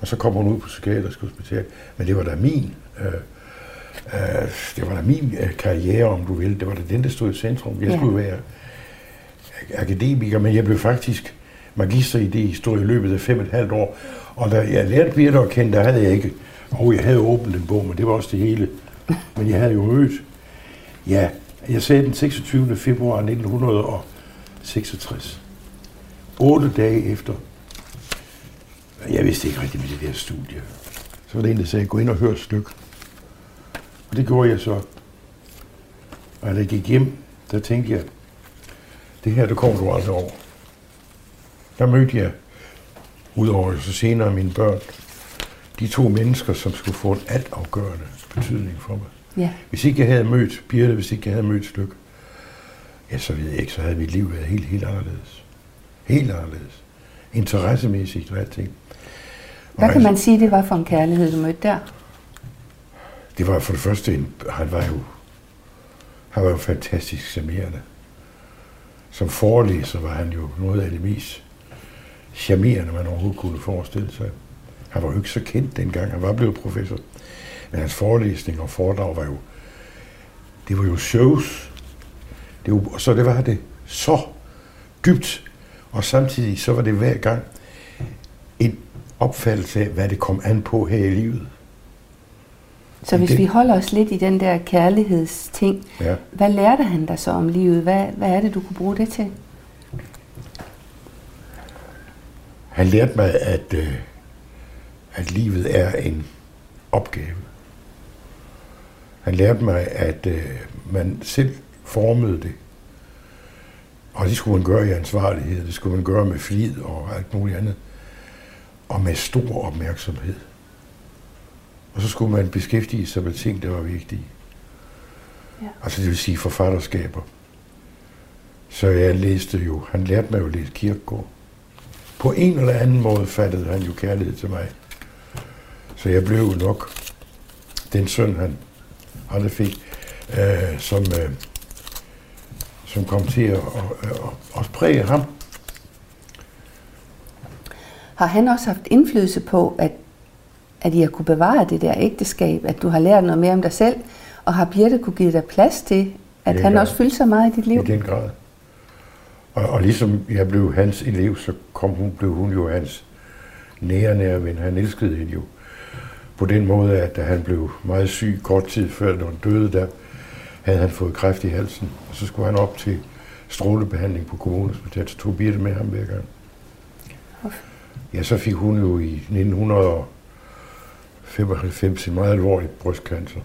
og så kom hun ud på psykiatrisk hospital. Men det var da min, øh, øh, det var da min øh, karriere, om du vil. Det var da den, der stod i centrum. Jeg ja. skulle være akademiker, men jeg blev faktisk magister i det historie i løbet af fem og et halvt år. Og da jeg lærte Birte at kende, der havde jeg ikke, og jeg havde åbnet en bog, men det var også det hele. Men jeg havde jo mødt, ja, jeg sagde den 26. februar 1966. Otte dage efter. Jeg vidste ikke rigtig med det der studie. Så var det en, der sagde, gå ind og hør et stykke. Og det gjorde jeg så. Og da jeg gik hjem, der tænkte jeg, det her, det kommer du aldrig over. Der mødte jeg, udover så senere mine børn, de to mennesker, som skulle få en altafgørende betydning for mig. Ja. Hvis ikke jeg havde mødt Birte, hvis ikke jeg havde mødt Styk, ja, så ved jeg ikke, så havde mit liv været helt, helt anderledes. Helt anderledes. Interessemæssigt og alting. Hvad kan man sige, det var for en kærlighed, du mødte der? Det var for det første, en, han var jo, han var jo fantastisk charmerende. Som forelæser var han jo noget af det mest charmerende, man overhovedet kunne forestille sig. Han var jo ikke så kendt dengang, han var blevet professor. Men hans forelæsning og foredrag var jo, det var jo shows. Det var, så det var det så dybt, og samtidig så var det hver gang en opfattelse af, hvad det kom an på her i livet. Så hvis det- vi holder os lidt i den der kærlighedsting, Ja. hvad lærte han dig så om livet? Hvad, hvad er det, du kunne bruge det til? Han lærte mig, at, øh, at livet er en opgave. Han lærte mig, at øh, man selv formede det. Og det skulle man gøre i ansvarlighed. Det skulle man gøre med flid og alt muligt andet. Og med stor opmærksomhed. Og så skulle man beskæftige sig med ting, der var vigtige. Ja. Altså det vil sige forfatterskaber. Så jeg læste jo, han lærte mig jo at læse Kierkegaard. På en eller anden måde fattede han jo kærlighed til mig. Så jeg blev jo nok den søn, han aldrig fik, øh, som, øh, som kom til at, at, at, at præge ham. Har han også haft indflydelse på, at, at I har kunne bevare det der ægteskab, at du har lært noget mere om dig selv, og har Birte kunne give dig plads til, at han ja. også fyldte så meget i dit liv? i den grad. Og, og ligesom jeg blev hans elev, så kom hun, blev hun jo hans nære, nære ven. Han elskede hende jo på den måde, at da han blev meget syg kort tid før, når han døde, der havde han fået kræft i halsen. Og så skulle han op til strålebehandling på kommunehospitalet, så tog Birte med ham hver gang. Ja, så fik hun jo i 1995 en meget alvorlig brystcancer,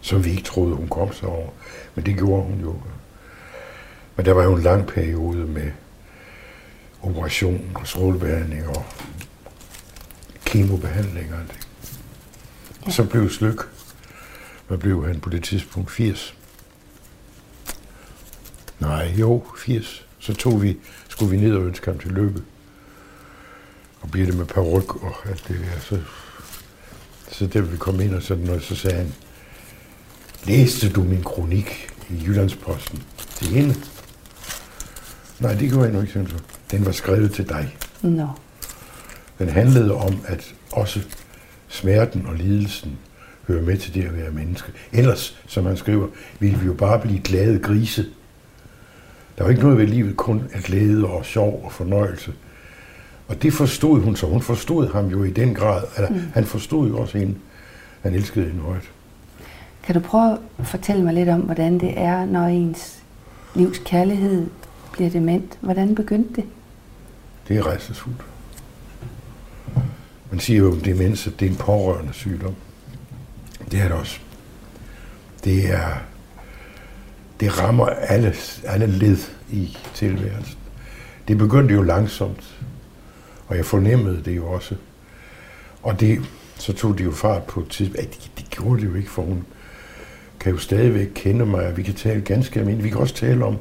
som vi ikke troede, hun kom sig over. Men det gjorde hun jo. Men der var jo en lang periode med operation og strålebehandling og kemobehandling og alt det. Og så blev Slyk, hvad blev han på det tidspunkt? 80? Nej, jo, 80. Så tog vi, skulle vi ned og ønske ham til lykke. Og blev det med peruk og alt det der. Så, så da vi kom ind og sådan noget, så sagde han, læste du min kronik i Jyllandsposten til hende? Nej, det gjorde jeg nu ikke. Den var skrevet til dig. Nå. Den handlede om, at også smerten og lidelsen hører med til det at være menneske. Ellers, som han skriver, ville vi jo bare blive glade grise. Der var ikke noget ved livet, kun at glæde og sjov og fornøjelse. Og det forstod hun så. Hun forstod ham jo i den grad. Eller, mm. Han forstod jo også hende. Han elskede hende højt. Kan du prøve at fortælle mig lidt om, hvordan det er, når ens livs kærlighed bliver dement? Hvordan begyndte det? Det er rejsesfuldt. Man siger jo om demens, at det er en pårørende sygdom. Det er det også. Det er det rammer alle, alle led i tilværelsen. Det begyndte jo langsomt, og jeg fornemmede det jo også. Og det, så tog det jo fart på et tidspunkt. Det, det gjorde det jo ikke, for hun kan jo stadigvæk kende mig, og vi kan tale ganske almindeligt. Vi kan også tale om,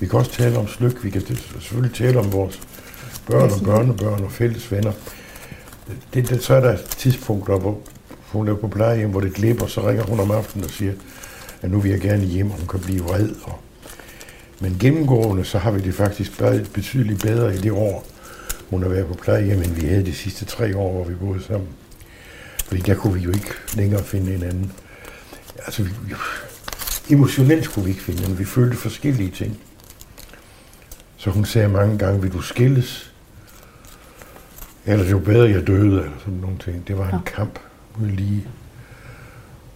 vi kan også tale om slyk, vi kan selvfølgelig tale om vores børn og børnebørn og fælles venner. Det, det, så er der tidspunkter, hvor hun er på plejehjem, hvor det glipper, så ringer hun om aftenen og siger, at nu vil jeg gerne hjem, og hun kan blive vred. Og... Men gennemgående, så har vi det faktisk betydeligt bedre i det år, hun har været på plejehjem, end vi havde de sidste tre år, hvor vi boede sammen. Fordi der kunne vi jo ikke længere finde hinanden. Altså, vi, vi, emotionelt kunne vi ikke finde hinanden. Vi følte forskellige ting. Så hun sagde mange gange, vil du skilles? Eller det var bedre, jeg døde, eller sådan nogle ting. Det var en Ja. kamp uden lige.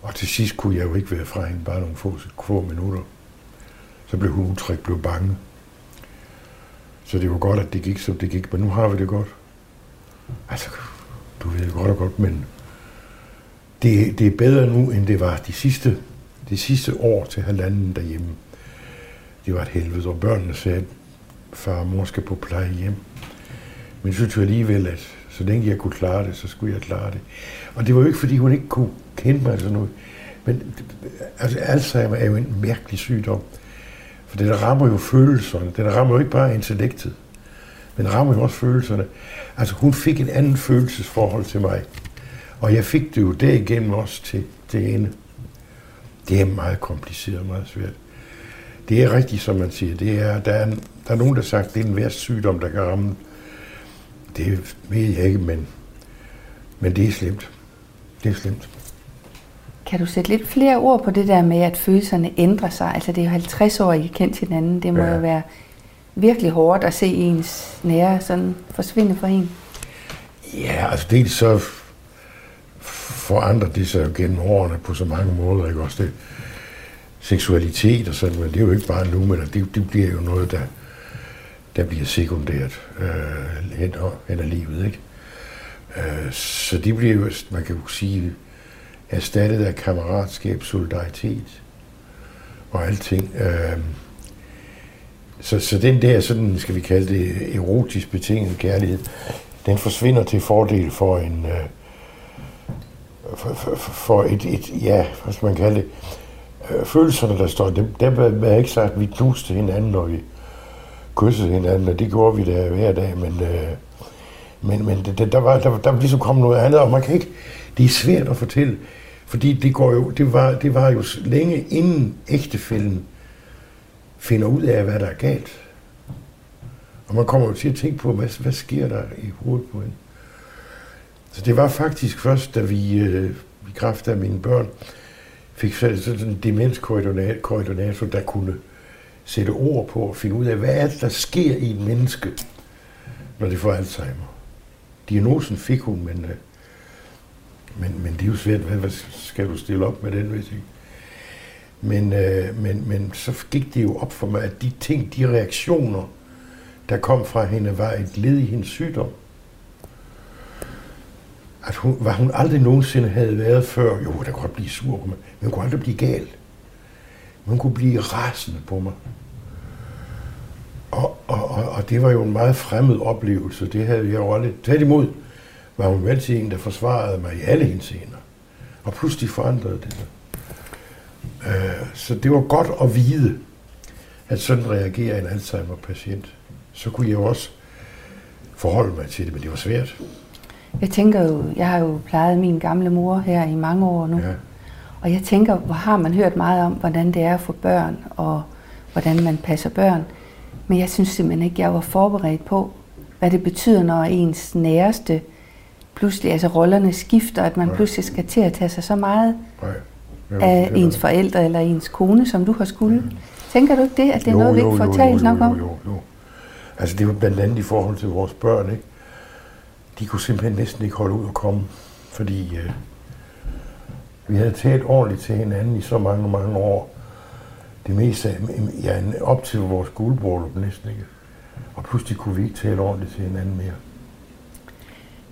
Og til sidst kunne jeg jo ikke være fra hende bare nogle få, få minutter. Så blev hun utryg, blev bange. Så det var godt, at det gik, som det gik. Men nu har vi det godt. Altså, du ved det godt og godt, men det, det er bedre nu, end det var de sidste, de sidste år til halvanden derhjemme. Det var et helvede, og børnene sagde, far og mor skal på plejehjem. Men synes jo alligevel, at så længe jeg kunne klare det, så skulle jeg klare det. Og det var jo ikke, fordi hun ikke kunne kende mig eller sådan noget. Men altså, Alzheimer er jo en mærkelig sygdom. For det rammer jo følelserne. Den rammer jo ikke bare intellektet. Men den rammer jo også følelserne. Altså hun fik en anden følelsesforhold til mig. Og jeg fik det jo derigennem også til, til hende. Det er meget kompliceret og meget svært. Det er rigtigt, som man siger. Det er, der, er, der er nogen, der har sagt, at det er den værste sygdom, der kan ramme. Det ved jeg ikke, men, men det er slemt. Det er slemt. Kan du sætte lidt flere ord på det der med, at følelserne ændrer sig? Altså det er jo 50 år, I har kendt hinanden. Det må Ja. jo være virkelig hårdt at se ens nære sådan forsvinde fra en. Ja, altså dels så forandrer det sig gennem årene på så mange måder, ikke også det seksualitet og sådan, men det er jo ikke bare nu, men det, det bliver jo noget, der, der bliver sekundært øh, hen, hen ad livet, ikke? Øh, så det bliver jo, man kan jo sige, erstattet af kammeratskab, solidaritet og alting. Øh, så, så den der, sådan skal vi kalde det, erotisk betinget kærlighed, den forsvinder til fordel for en, øh, for, for, for et, et, ja, hvad skal man kalde det, øh, følelserne, der står, dem, dem er ikke sagt, at vi knuste hinanden, når vi kyssede hinanden, og det gjorde vi da hver dag, men, øh, men, men det, der, var, der, der var ligesom kommet noget andet, og man kan ikke, det er svært at fortælle, fordi det, går jo, det, var, det var jo længe inden ægtefælden finder ud af, hvad der er galt. Og man kommer jo til at tænke på, hvad, hvad sker der i hovedet på hende. Så det var faktisk først, da vi øh, i kraft af mine børn fik sådan en demenskoordinator, der kunne sætte ord på og finde ud af, hvad er det, der sker i et menneske, når det får Alzheimer. Diagnosen fik hun, men, øh, men, men det er jo svært, hvad, hvad skal du stille op med den, hvis ikke? Men, øh, men, men så gik det jo op for mig, at de ting, de reaktioner, der kom fra hende, var et led i hendes sygdom. At hun, hvad hun aldrig nogensinde havde været før, jo, der kunne godt blive sur på mig, men hun kunne aldrig blive gal. Men hun kunne blive rasende på mig. Og, og, det var jo en meget fremmed oplevelse. Det havde jeg jo aldrig. Imod var hun altid en, der forsvarede mig i alle hendes scener. Og pludselig forandrede det sig. Øh, så det var godt at vide, at sådan reagerer en Alzheimer-patient. Så kunne jeg jo også forholde mig til det, men det var svært. Jeg tænker jo, jeg har jo plejet min gamle mor her i mange år nu. Ja. Og jeg tænker, hvor har man hørt meget om, hvordan det er at få børn, og hvordan man passer børn. Men jeg synes simpelthen ikke, jeg var forberedt på, hvad det betyder, når ens næreste pludselig, altså rollerne skifter, at man Nej. pludselig skal til at tage sig så meget Nej af ens forældre eller ens kone, som du har skulle. Mm. Tænker du ikke det, at det er jo, noget, vi ikke får talt nok om? Jo, jo, jo. Altså det er jo blandt andet i forhold til vores børn, ikke? De kunne simpelthen næsten ikke holde ud og komme, fordi øh, vi havde talt ordentligt til hinanden i så mange, mange år. Det meste af, ja, op til vores guldbrøllup næsten ikke. Og pludselig kunne vi ikke tale ordentligt til hinanden mere.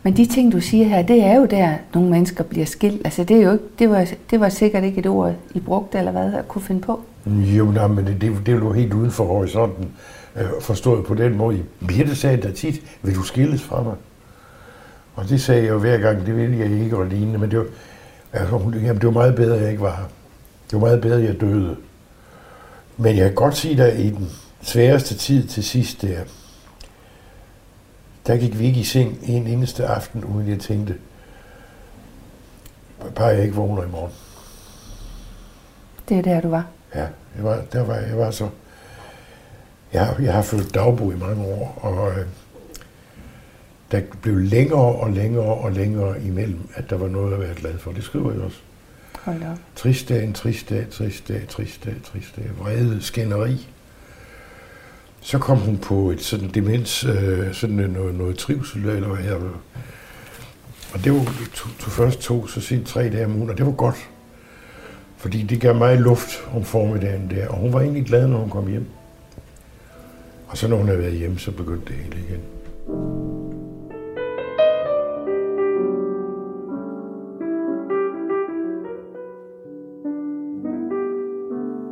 Men de ting, du siger her, det er jo der, nogle mennesker bliver skilt. Altså, det, er jo ikke, det, var, det var sikkert ikke et ord, I brugte, eller hvad, at kunne finde på. Jo, nej, men det, det, det er jo helt uden for horisonten. Øh, forstået på den måde. Birte sagde da tit, vil du skilles fra mig? Og det sagde jeg jo hver gang, det ville jeg ikke og lignende, men det var, altså, jamen, det var meget bedre, at jeg ikke var her. Det var meget bedre, at jeg døde. Men jeg kan godt sige at i den sværeste tid til sidst der, der gik vi ikke i seng en eneste aften, uden jeg tænkte, bare jeg ikke vågner i morgen. Det er der, du var? Ja, jeg var, der var, jeg var så... Jeg har, jeg har følt dagbog i mange år, og øh, der blev længere og længere og længere imellem, at der var noget at være glad for. Det skriver jeg også. Hold da. Trist dag, en trist dag, trist dag, trist dag, trist dag. Vrede, skænderi. Så kom hun på et sådan demens, øh, sådan noget, noget trivsel, eller hvad her. Og det var, to, to først to, så sent tre dage om ugen, og det var godt. Fordi det gav mig luft om formiddagen der, og hun var egentlig glad, når hun kom hjem. Og så når hun havde været hjemme, så begyndte det hele igen.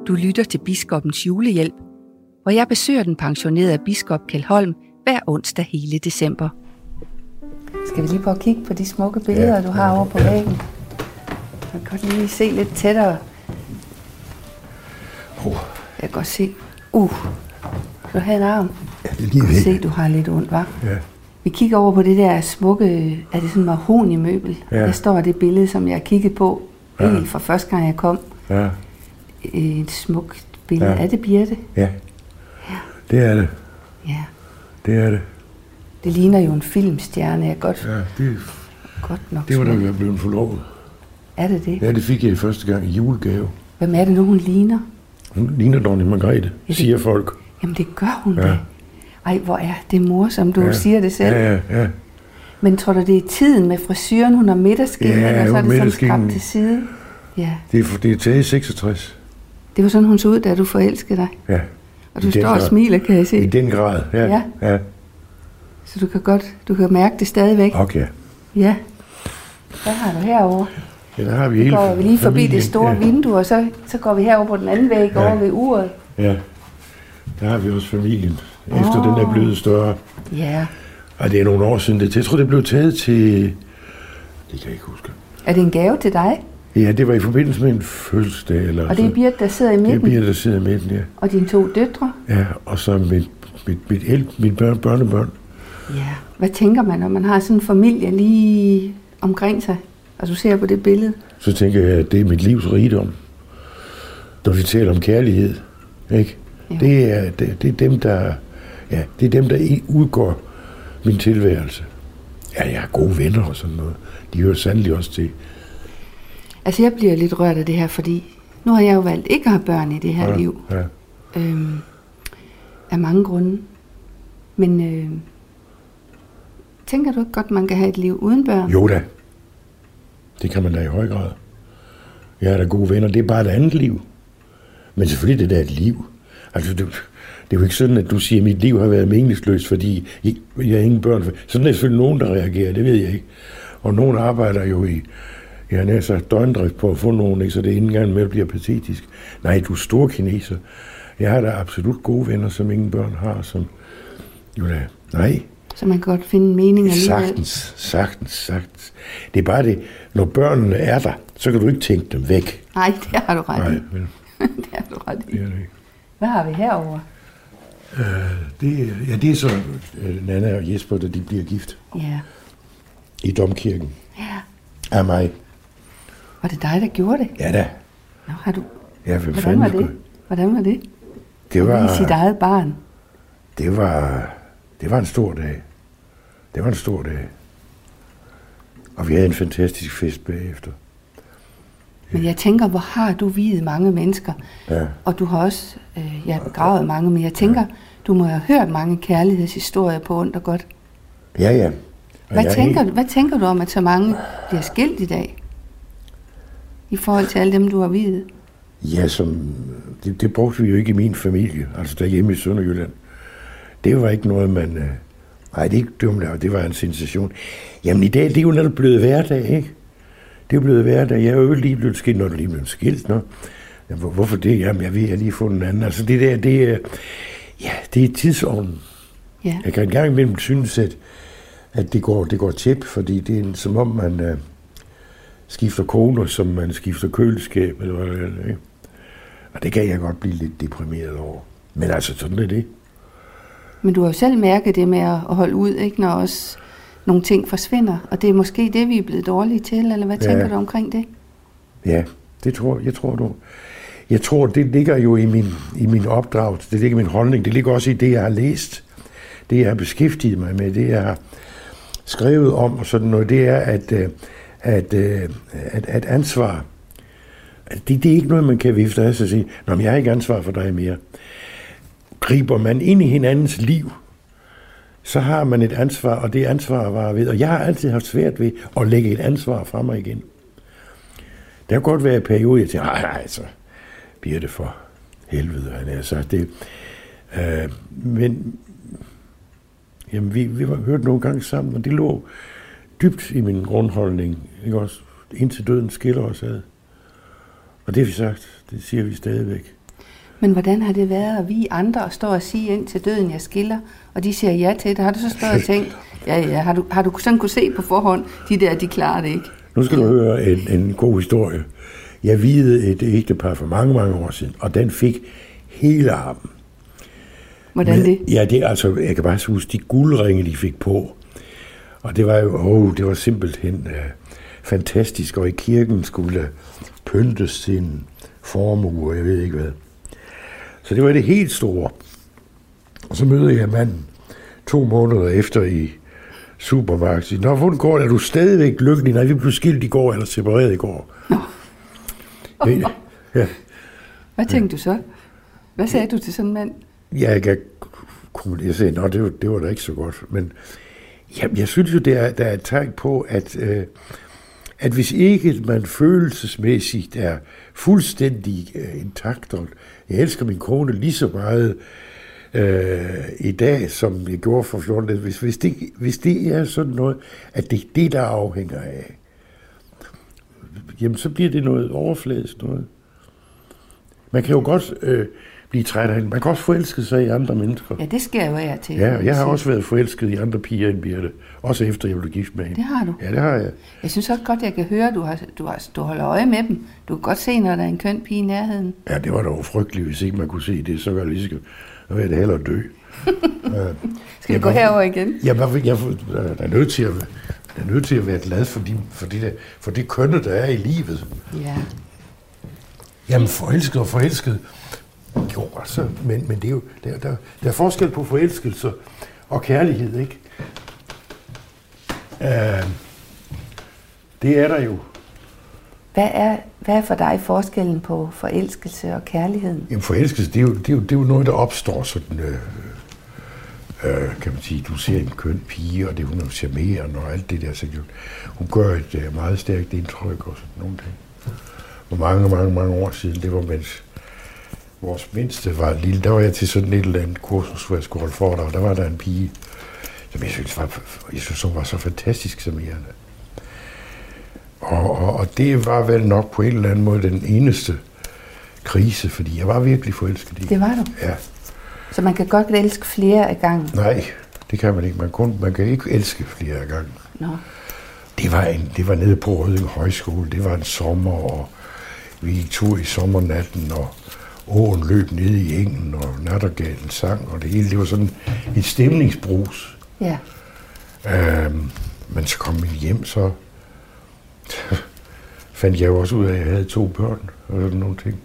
Du lytter til biskopens julehjælp hvor jeg besøger den pensionerede biskop Kjeld Holm hver onsdag hele december. Skal vi lige prøve at kigge på de smukke billeder, ja, du har ja, over på ja. væggen? Jeg kan godt lige se lidt tættere. Oh. Jeg kan godt se. Uh, du har en arm. Ja, det er lige ved. se, du har lidt ondt, hva'? Ja. Vi kigger over på det der smukke, er det sådan en mahoni-møbel? Ja. Der står det billede, som jeg kigget på ja. helt fra første gang jeg kom. Ja. Et smukt billede. Ja. Er det Birte? Ja. Det er det. Ja. Det er det. Det ligner jo en filmstjerne. Jeg godt, ja, det, er, godt nok det var da vi blevet forlovet. Er det det? Ja, det fik jeg første gang i julegave. Hvem er det nu, hun ligner? Hun ligner dronning Margrethe, ja, det, siger folk. Jamen det gør hun ja. da. Ej, hvor er det mor, som du ja. siger det selv. Ja, ja, ja. Men tror du, det er tiden med frisyren, hun har midterskingen, Ja, og så er det sådan skrabt til side? Ja, Det er, det er taget i 66. det var sådan, hun så ud, da du forelskede dig. Ja. Og du I står og smiler, kan jeg I se. den grad, ja. Ja. ja. Så du kan godt, du kan mærke det stadigvæk. Okay. Ja. Hvad har du herovre? Ja, der har vi Så hele går vi lige forbi familien. det store ja. vindue, og så, så går vi herover på den anden væg, Ja. over ved uret. Ja. Der har vi også familien. Efter den er blevet større. Ja. Og det er nogle år siden. Det, jeg tror, det blev taget til... Det kan jeg ikke huske. Er det en gave til dig? Ja, det var i forbindelse med en fødselsdag. Eller Og det er. Birte, der sidder i det er midten, Birte, der sidder i midten, ja. og dine to døtre. ja. Og så mit, mit, mit, el, mit børn, børnebørn. Ja. Hvad tænker man, når man har sådan en familie lige omkring sig, og du ser på det billede? Så tænker jeg, at det er mit livs rigdom. Når vi taler om kærlighed, ikke? Jo. Det er, det, det er dem, der... Ja, det er dem, der udgår min tilværelse. Ja, jeg har gode venner og sådan noget. De hører sandelig også til. Altså, jeg bliver lidt rørt af det her, fordi nu har jeg jo valgt ikke at have børn i det her ja, liv. Ja. Øhm, af mange grunde. Men øh, tænker du ikke godt, man kan have et liv uden børn? Jo da. Det kan man da i høj grad. Jeg har da gode venner. Det er bare et andet liv. Men selvfølgelig det er da et liv. Altså, det, det er jo ikke sådan, at du siger, at mit liv har været meningsløst, fordi I- jeg har ingen børn. Sådan er der selvfølgelig nogen, der reagerer. Det ved jeg ikke. Og nogen arbejder jo i, jeg har sagt, døgndrift på at få nogen, ikke? så det er ikke engang med at blive patetisk. Nej, du er stor kineser. Jeg har da absolut gode venner, som ingen børn har, som jo da, nej, Så man kan godt finde en mening alligevel. Sagtens, sagtens, sagtens. Det er bare det, når børnene er der, så kan du ikke tænke dem væk. Nej, det har du ret Nej, i. men det har du ret i. det er det ikke. Hvad har vi herover? Det, er- ja, det er så øh, Nana og Jesper, da de bliver gift Ja. i domkirken ja. af mig. Var det dig, der gjorde det? Ja da. Nå, har du... Ja, Hvordan fanden var skulle- det? Hvordan var det? Det var, vise sit eget barn. det var, det var en stor dag. Det var en stor dag. Og vi havde en fantastisk fest bagefter. Men jeg tænker, hvor har du videt mange mennesker? Ja. Og du har også øh, ja, begravet mange, men jeg tænker, du må have hørt mange kærlighedshistorier på ondt og godt. Ja, ja. Og Hvad jeg er tænker, helt- hvad tænker du om, at så mange bliver skilt i dag? I forhold til alle dem, du har videt? Ja, som, det, det brugte vi jo ikke i min familie, altså derhjemme i Sønderjylland. Det var ikke noget, man... Øh, nej, det er ikke dumt, det var en sensation. Jamen i dag, det er jo netop blevet hverdag, ikke? Det er blevet hverdag. Jeg er jo lige blevet skilt, når du lige blevet skilt, nå. Jamen, hvor- hvorfor det? Jamen, jeg ved, jeg har lige fundet en anden. Altså det der, det er... Ja, det er tidsånden. Ja. Jeg kan engang imellem synes, at, at det går, det går tæt, fordi det er som om, man øh, skifter koner, som man skifter køleskab, eller hvad det er. Ikke? Og det kan jeg godt blive lidt deprimeret over. Men altså, sådan er det. Men du har jo selv mærket det med at holde ud, ikke, når også nogle ting forsvinder. Og det er måske det, vi er blevet dårlige til, eller hvad Ja. tænker du omkring det? Ja, det tror jeg, tror du. Jeg tror, det ligger jo i min, i min opdragelse, det ligger i min holdning, det ligger også i det, jeg har læst, det, jeg har beskæftiget mig med, det, jeg har skrevet om og sådan noget, det er, at, øh, at, øh, at, at ansvar, det, det er ikke noget, man kan vifte af sig og sige, Nå, men jeg har ikke ansvar for dig mere. Griber man ind i hinandens liv, så har man et ansvar, og det ansvar var ved, og jeg har altid haft svært ved at lægge et ansvar fra mig igen. Der kan godt være perioder, periode, jeg tænker, nej, nej, så bliver det for helvede, han er sagt det. Øh, men jamen, vi, vi har hørt nogle gange sammen, og det lå dybt i min grundholdning, ikke også? Indtil døden skiller os ad. Og det har vi sagt, det siger vi stadigvæk. Men hvordan har det været at vi andre og stå og sige ind til døden, jeg skiller, og de siger ja til det? Har du så stået og tænkt, ja, ja, har du, har du sådan kunne se på forhånd, de der, de klarer det ikke? Nu skal du høre en, en god historie. Jeg videde et ægtepar for mange, mange år siden, og den fik hele armen. Hvordan det? Ja, det er altså, jeg kan bare huske de guldringe, de fik på. Og det var jo, åh, det var simpelthen uh, fantastisk, og i kirken skulle pyntes sin formue, jeg ved ikke hvad. Så det var det helt store. Og så møder jeg manden to måneder efter i supermarkedet. Nå, hvordan går det? Er du stadigvæk lykkelig? Nej, vi blev skilt i går, eller separeret i går. Ja, ja. Hvad tænkte du så? Hvad sagde du til sådan en mand? Jeg kan jeg sagde, nå, det var, det var da ikke så godt. Men Jamen, jeg synes jo, der er, der er et tegn på, at, øh, at hvis ikke man følelsesmæssigt er fuldstændig øh, intakt, og jeg elsker min kone lige så meget øh, i dag, som jeg gjorde for 14 år, hvis, hvis, det, hvis det er sådan noget, at det er det, der afhænger af, jamen så bliver det noget overfladisk noget. Man kan jo godt øh, blive træt af hende. Man kan også forelske sig i andre mennesker. Ja, det sker jo af til. Ja, jeg har også været forelsket i andre piger end Birte. Også efter jeg blev gift med hende. Det har du? Ja, det har jeg. Jeg synes også godt, jeg kan høre, at du, har, du, har, du holder øje med dem. Du kan godt se, når der er en køn pige i nærheden. Ja, det var da jo frygteligt, hvis ikke man kunne se det. Så var jeg lige så vil jeg da hellere dø. Skal vi gå herover igen? Jeg, jeg, jeg, jeg er nødt til at, er nødt til at være glad for, de, for, det, der, for det kønne, der er i livet. Ja. Jamen, forelsket og forelsket. Jo, altså, men, men det er jo, der, der, der er forskel på forelskelse og kærlighed, ikke? Uh, det er der jo. Hvad er, hvad er for dig forskellen på forelskelse og kærligheden? Jamen, forelskelse, det er jo, det er jo, det er jo noget, der opstår sådan, øh, øh, kan man sige, du ser en køn pige, og det hun er charmerende og alt det der, så hun gør et øh, meget stærkt indtryk og sådan nogle ting. For mange, mange, mange år siden, det var mens vores mindste var lille, der var jeg til sådan et eller andet kursus, hvor jeg skulle holde for og der var der en pige, som jeg synes, var, jeg synes hun var så fantastisk charmerende. Og, og, og det var vel nok på en eller anden måde den eneste krise, fordi jeg var virkelig forelsket i. Det var du? Ja. Så man kan godt elske flere af gangen? Nej, det kan man ikke. Man, kun, man kan ikke elske flere af gangen. Nå. Det var, en, det var nede på Røding Højskole. Det var en sommer, og vi gik tur i sommernatten, og åen løb ned i engen, og nattergalen sang, og det hele. Det var sådan en stemningsbrus. Ja. Øhm, men så kom vi hjem, så fandt jeg jo også ud af, at jeg havde to børn og sådan nogle ting.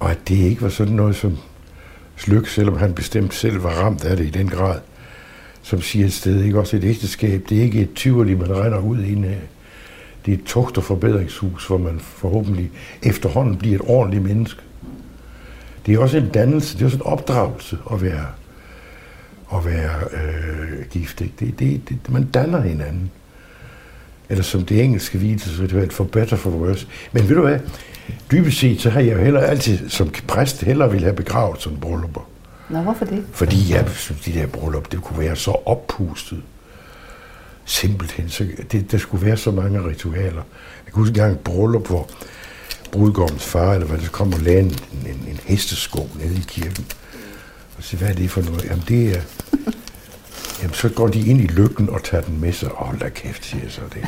Og at det ikke var sådan noget som Slyk, selvom han bestemt selv var ramt af det i den grad, som siger et sted, ikke også et ægteskab, det er ikke et tyverlig, man regner ud i en af. Det er et tugt- og forbedringshus, hvor man forhåbentlig efterhånden bliver et ordentligt menneske. Det er også en dannelse, det er også en opdragelse at være, at være øh, gift. Ikke? Det, det, det, man danner hinanden eller som det engelske et for better for worse. Men ved du hvad, dybest set, så har jeg jo heller altid som præst heller ville have begravet sådan bryllupper. Nå, hvorfor det? Fordi jeg synes, de der bryllup, det kunne være så oppustet. Simpelthen. Så det, der skulle være så mange ritualer. Jeg kunne huske engang et bryllup, hvor brudgommens far, eller hvad det kom og lagde en, en, en hestesko nede i kirken. Og så hvad er det for noget? Jamen det er, Jamen, så går de ind i lykken og tager den med sig. Åh, oh, lad kæft, siger jeg så det.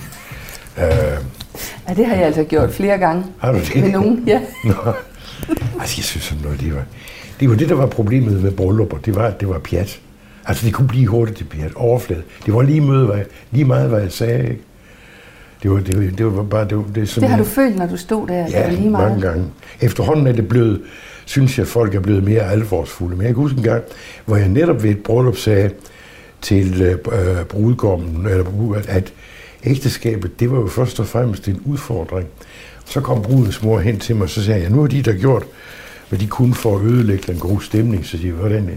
Uh, ja, det har jeg altså gjort flere gange. Har du det? Med nogen, ja. Nå. Altså, jeg synes sådan noget, det var... Det var det, der var problemet med bryllupper. Det var, at det var pjat. Altså, det kunne blive hurtigt til pjat. Overflade. Det var lige, møde, hvad jeg, lige meget, hvad jeg sagde, ikke? Det var, det, var, det var bare... Det, var, det, som det har jeg, du følt, når du stod der? Ja, det lige meget. mange gange. Efterhånden er det blevet, synes jeg, folk er blevet mere alvorsfulde. Men jeg kan huske en gang, hvor jeg netop ved et bryllup sagde, til øh, brudgommen, eller at ægteskabet, det var jo først og fremmest en udfordring. Så kom brudens mor hen til mig, og så sagde jeg, nu har de der gjort, hvad de kunne for at ødelægge den gode stemning. Så siger hvordan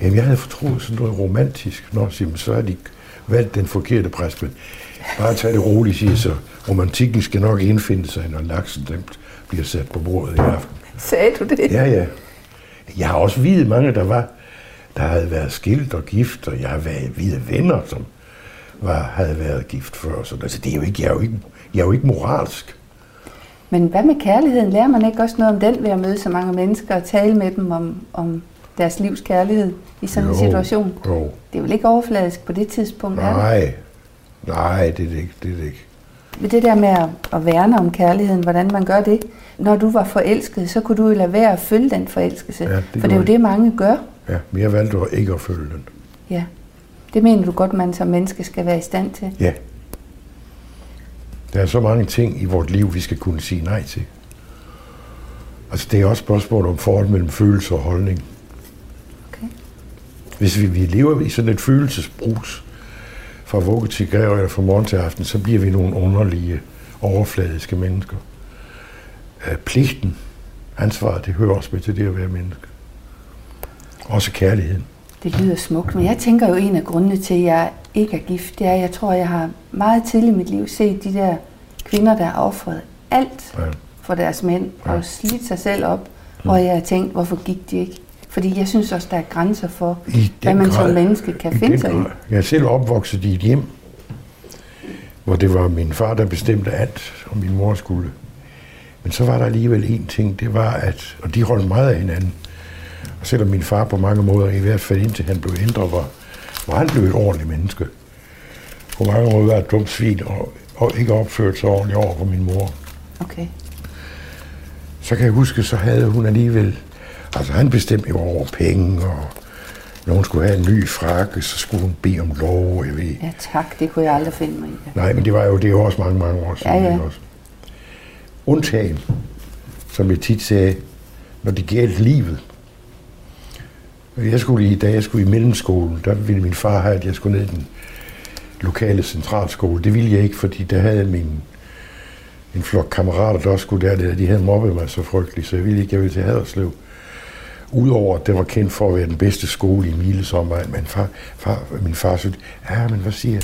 Jamen, jeg havde fortroet sådan noget romantisk. Nå, siger, så har de valgt den forkerte præst. Men bare tag det roligt, siger så. Romantikken skal nok indfinde sig, når laksen den bliver sat på bordet i aften. Sagde du det? Ja, ja. Jeg har også videt mange, der var der havde været skilt og gift, og jeg har været hvide venner, som var, havde været gift før. Så altså, det er jo ikke, jeg, er jo ikke, jeg er jo ikke moralsk. Men hvad med kærligheden? Lærer man ikke også noget om den ved at møde så mange mennesker og tale med dem om, om deres livs kærlighed i sådan jo, en situation? Jo. Det er vel ikke overfladisk på det tidspunkt, Nej, er det? Nej, det er det ikke. Det er det ikke. Det der med at, at værne om kærligheden, hvordan man gør det. Når du var forelsket, så kunne du jo lade være at følge den forelskelse. Ja, det for det er jo det, mange gør. Ja, men jeg valgte ikke at følge den. Ja. Det mener du godt, man som menneske skal være i stand til? Ja. Der er så mange ting i vores liv, vi skal kunne sige nej til. Altså, det er også spørgsmål om forhold mellem følelse og holdning. Okay. Hvis vi, vi lever i sådan et følelsesbrus fra vugge til græv eller fra morgen til aften, så bliver vi nogle underlige, overfladiske mennesker. Pligten, ansvaret, det hører også med til det at være menneske. Også kærligheden. Det lyder smukt, men jeg tænker jo, en af grundene til, at jeg ikke er gift, det er, at jeg tror, jeg har meget til i mit liv set de der kvinder, der har offret alt Ja. for deres mænd, Ja. og slidt sig selv op, hvor jeg har tænkt, hvorfor gik de ikke? Fordi jeg synes også, der er grænser for, hvad man som grad. menneske kan finde sig i. Jeg er selv opvokset i et hjem, hvor det var min far, der bestemte alt, og min mor skulle. Men så var der alligevel en ting, det var, at, og de holdt meget af hinanden. Og selvom min far på mange måder, i hvert fald indtil han blev ændret, var, var han blev et ordentligt menneske. På mange måder var et dumt svin, og, og ikke opført sig ordentligt over for min mor. Okay. Så kan jeg huske, så havde hun alligevel... Altså, han bestemte jo over penge, og når hun skulle have en ny frakke, så skulle hun bede om lov, jeg ved. Ja, tak. Det kunne jeg aldrig finde mig i. Nej, men det var jo det jo også mange, mange år siden. Ja, ja. Også. Undtagen, som jeg tit sagde, når det galt livet. Jeg skulle i, da jeg skulle i mellemskolen, der ville min far have, at jeg skulle ned i den lokale centralskole. Det ville jeg ikke, fordi der havde min en flok kammerater, der også skulle derned, og de havde mobbet mig så frygteligt, så jeg ville ikke, jeg ville til Haderslev. Udover at det var kendt for at være den bedste skole i Miles omegn, men far, far, min far sagde, ja, men hvad siger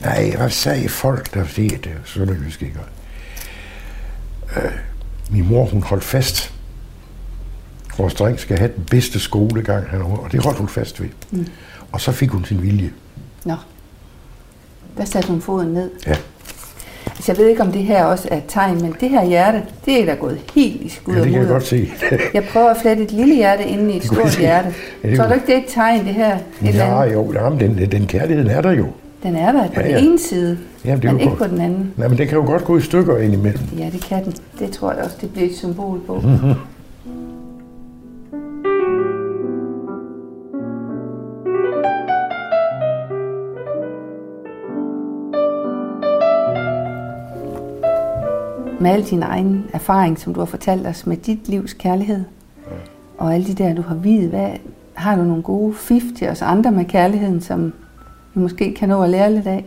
Nej, hvad sagde folk, der siger det? Er ikke. Øh, min mor, hun holdt fast. Vores dreng skal have den bedste skolegang, han har, og det holdt hun fast ved. Mm. Og så fik hun sin vilje. Nå. Der satte hun foden ned. Ja. Altså, jeg ved ikke, om det her også er et tegn, men det her hjerte, det er da gået helt i skud ja, det kan jeg godt se. Jeg prøver at flette et lille hjerte inde i et stort se. hjerte. Ja, det Tror du ikke, det er et tegn, det her? Et ja, andet? jo, jamen, den, den kærligheden er der jo. Den er der på Ja, den ja. ene side, Jamen, det men ikke godt. på den anden. Nej, men det kan jo godt gå i stykker indimellem. Ja, det kan den. Det tror jeg også, det bliver et symbol på. Mhm. Med al din egen erfaring, som du har fortalt os med dit livs kærlighed, og alle de der, du har videt, hvad, har du nogle gode fif til os andre med kærligheden, som vi måske kan nå at lære lidt af?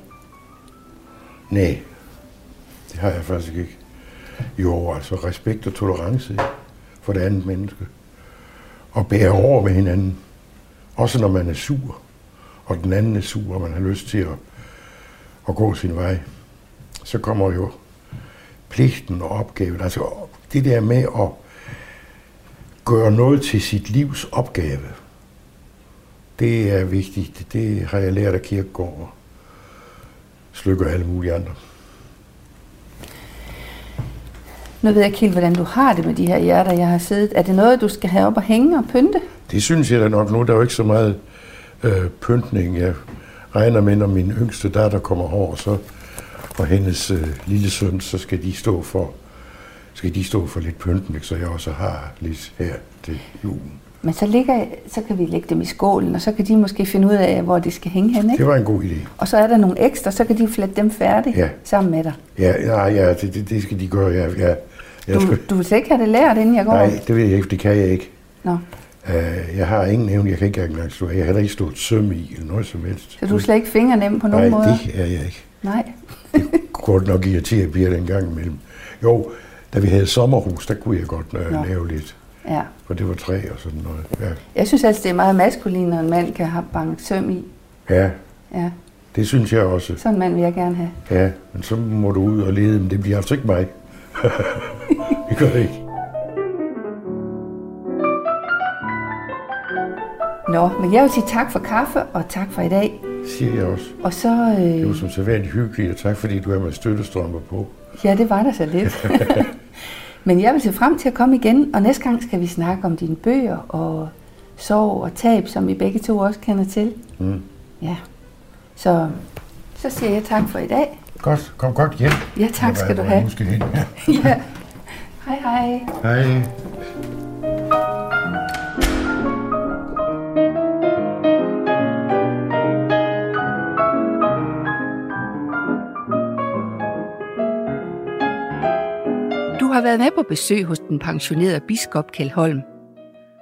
Nej, det har jeg faktisk ikke. Jo, altså respekt og tolerance for det andet menneske. Og bære over med hinanden. Også når man er sur, og den anden er sur, og man har lyst til at, at gå sin vej. Så kommer jo pligten og opgaven. Altså det der med at gøre noget til sit livs opgave. Det er vigtigt. Det har jeg lært af Kirkegaard og Slykke og alle mulige andre. Nu ved jeg ikke helt, hvordan du har det med de her hjerter, jeg har siddet. Er det noget, du skal have op og hænge og pynte? Det synes jeg da nok nu. Der er jo ikke så meget øh, pyntning. Jeg regner med, når min yngste datter kommer over, så, og hendes øh, lille søn, så skal de stå for skal de stå for lidt pyntning, så jeg også har lidt her til julen. Men så, ligger, så kan vi lægge dem i skålen, og så kan de måske finde ud af, hvor de skal hænge hen, ikke? Det var en god idé. Og så er der nogle ekstra, så kan de flette dem færdigt Ja. sammen med dig. Ja, nej, ja det, det, det skal de gøre. Ja, ja, jeg Du, skal, du vil ikke have det lært, inden jeg går? nej, det ved jeg ikke, det kan jeg ikke. Nå, Uh, jeg har ingen evne, jeg kan ikke engang stå. Jeg har heller ikke stået søm i, eller noget som helst. så du er slet ikke fingernem på nogen Nej, måde? det er jeg ikke. Nej. Kunne godt nok irritere Birte en gang imellem. Jo, da vi havde sommerhus, der kunne jeg godt øh, Nå. lave lidt. Ja. For det var træ og sådan noget. Ja, Jeg synes altså, det er meget maskulin, når en mand kan have banket søm i. ja Ja, det synes jeg også. sådan en mand vil jeg gerne have. Ja, men så må du ud og lede, men det bliver altså ikke mig. det gør det ikke. Nå, men jeg vil sige tak for kaffe, og tak for i dag. Siger jeg også. Og så... Det var Øh, som sædvanligt hyggeligt, og tak fordi du er med støttestrømper på. ja, det var der så lidt. men jeg vil se frem til at komme igen, og næste gang skal vi snakke om dine bøger og sorg og tab, som vi begge to også kender til. Mm. Ja. Så, så siger jeg tak for i dag. Godt, kom godt hjem. Ja, tak skal du have. nu skal hen. Ja. Hej hej. Hej. Har været med på besøg hos den pensionerede biskop Kjeld Holm.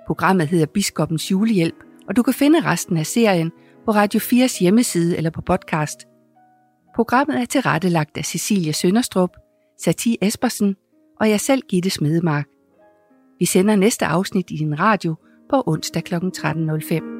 Programmet hedder Biskopens Julehjælp, og du kan finde resten af serien på Radio 4's hjemmeside eller på podcast. Programmet er tilrettelagt af Cecilia Sønderstrup, Satie Espersen og jeg selv, Gitte Smedemark. Vi sender næste afsnit i din radio på onsdag kl. 13.05.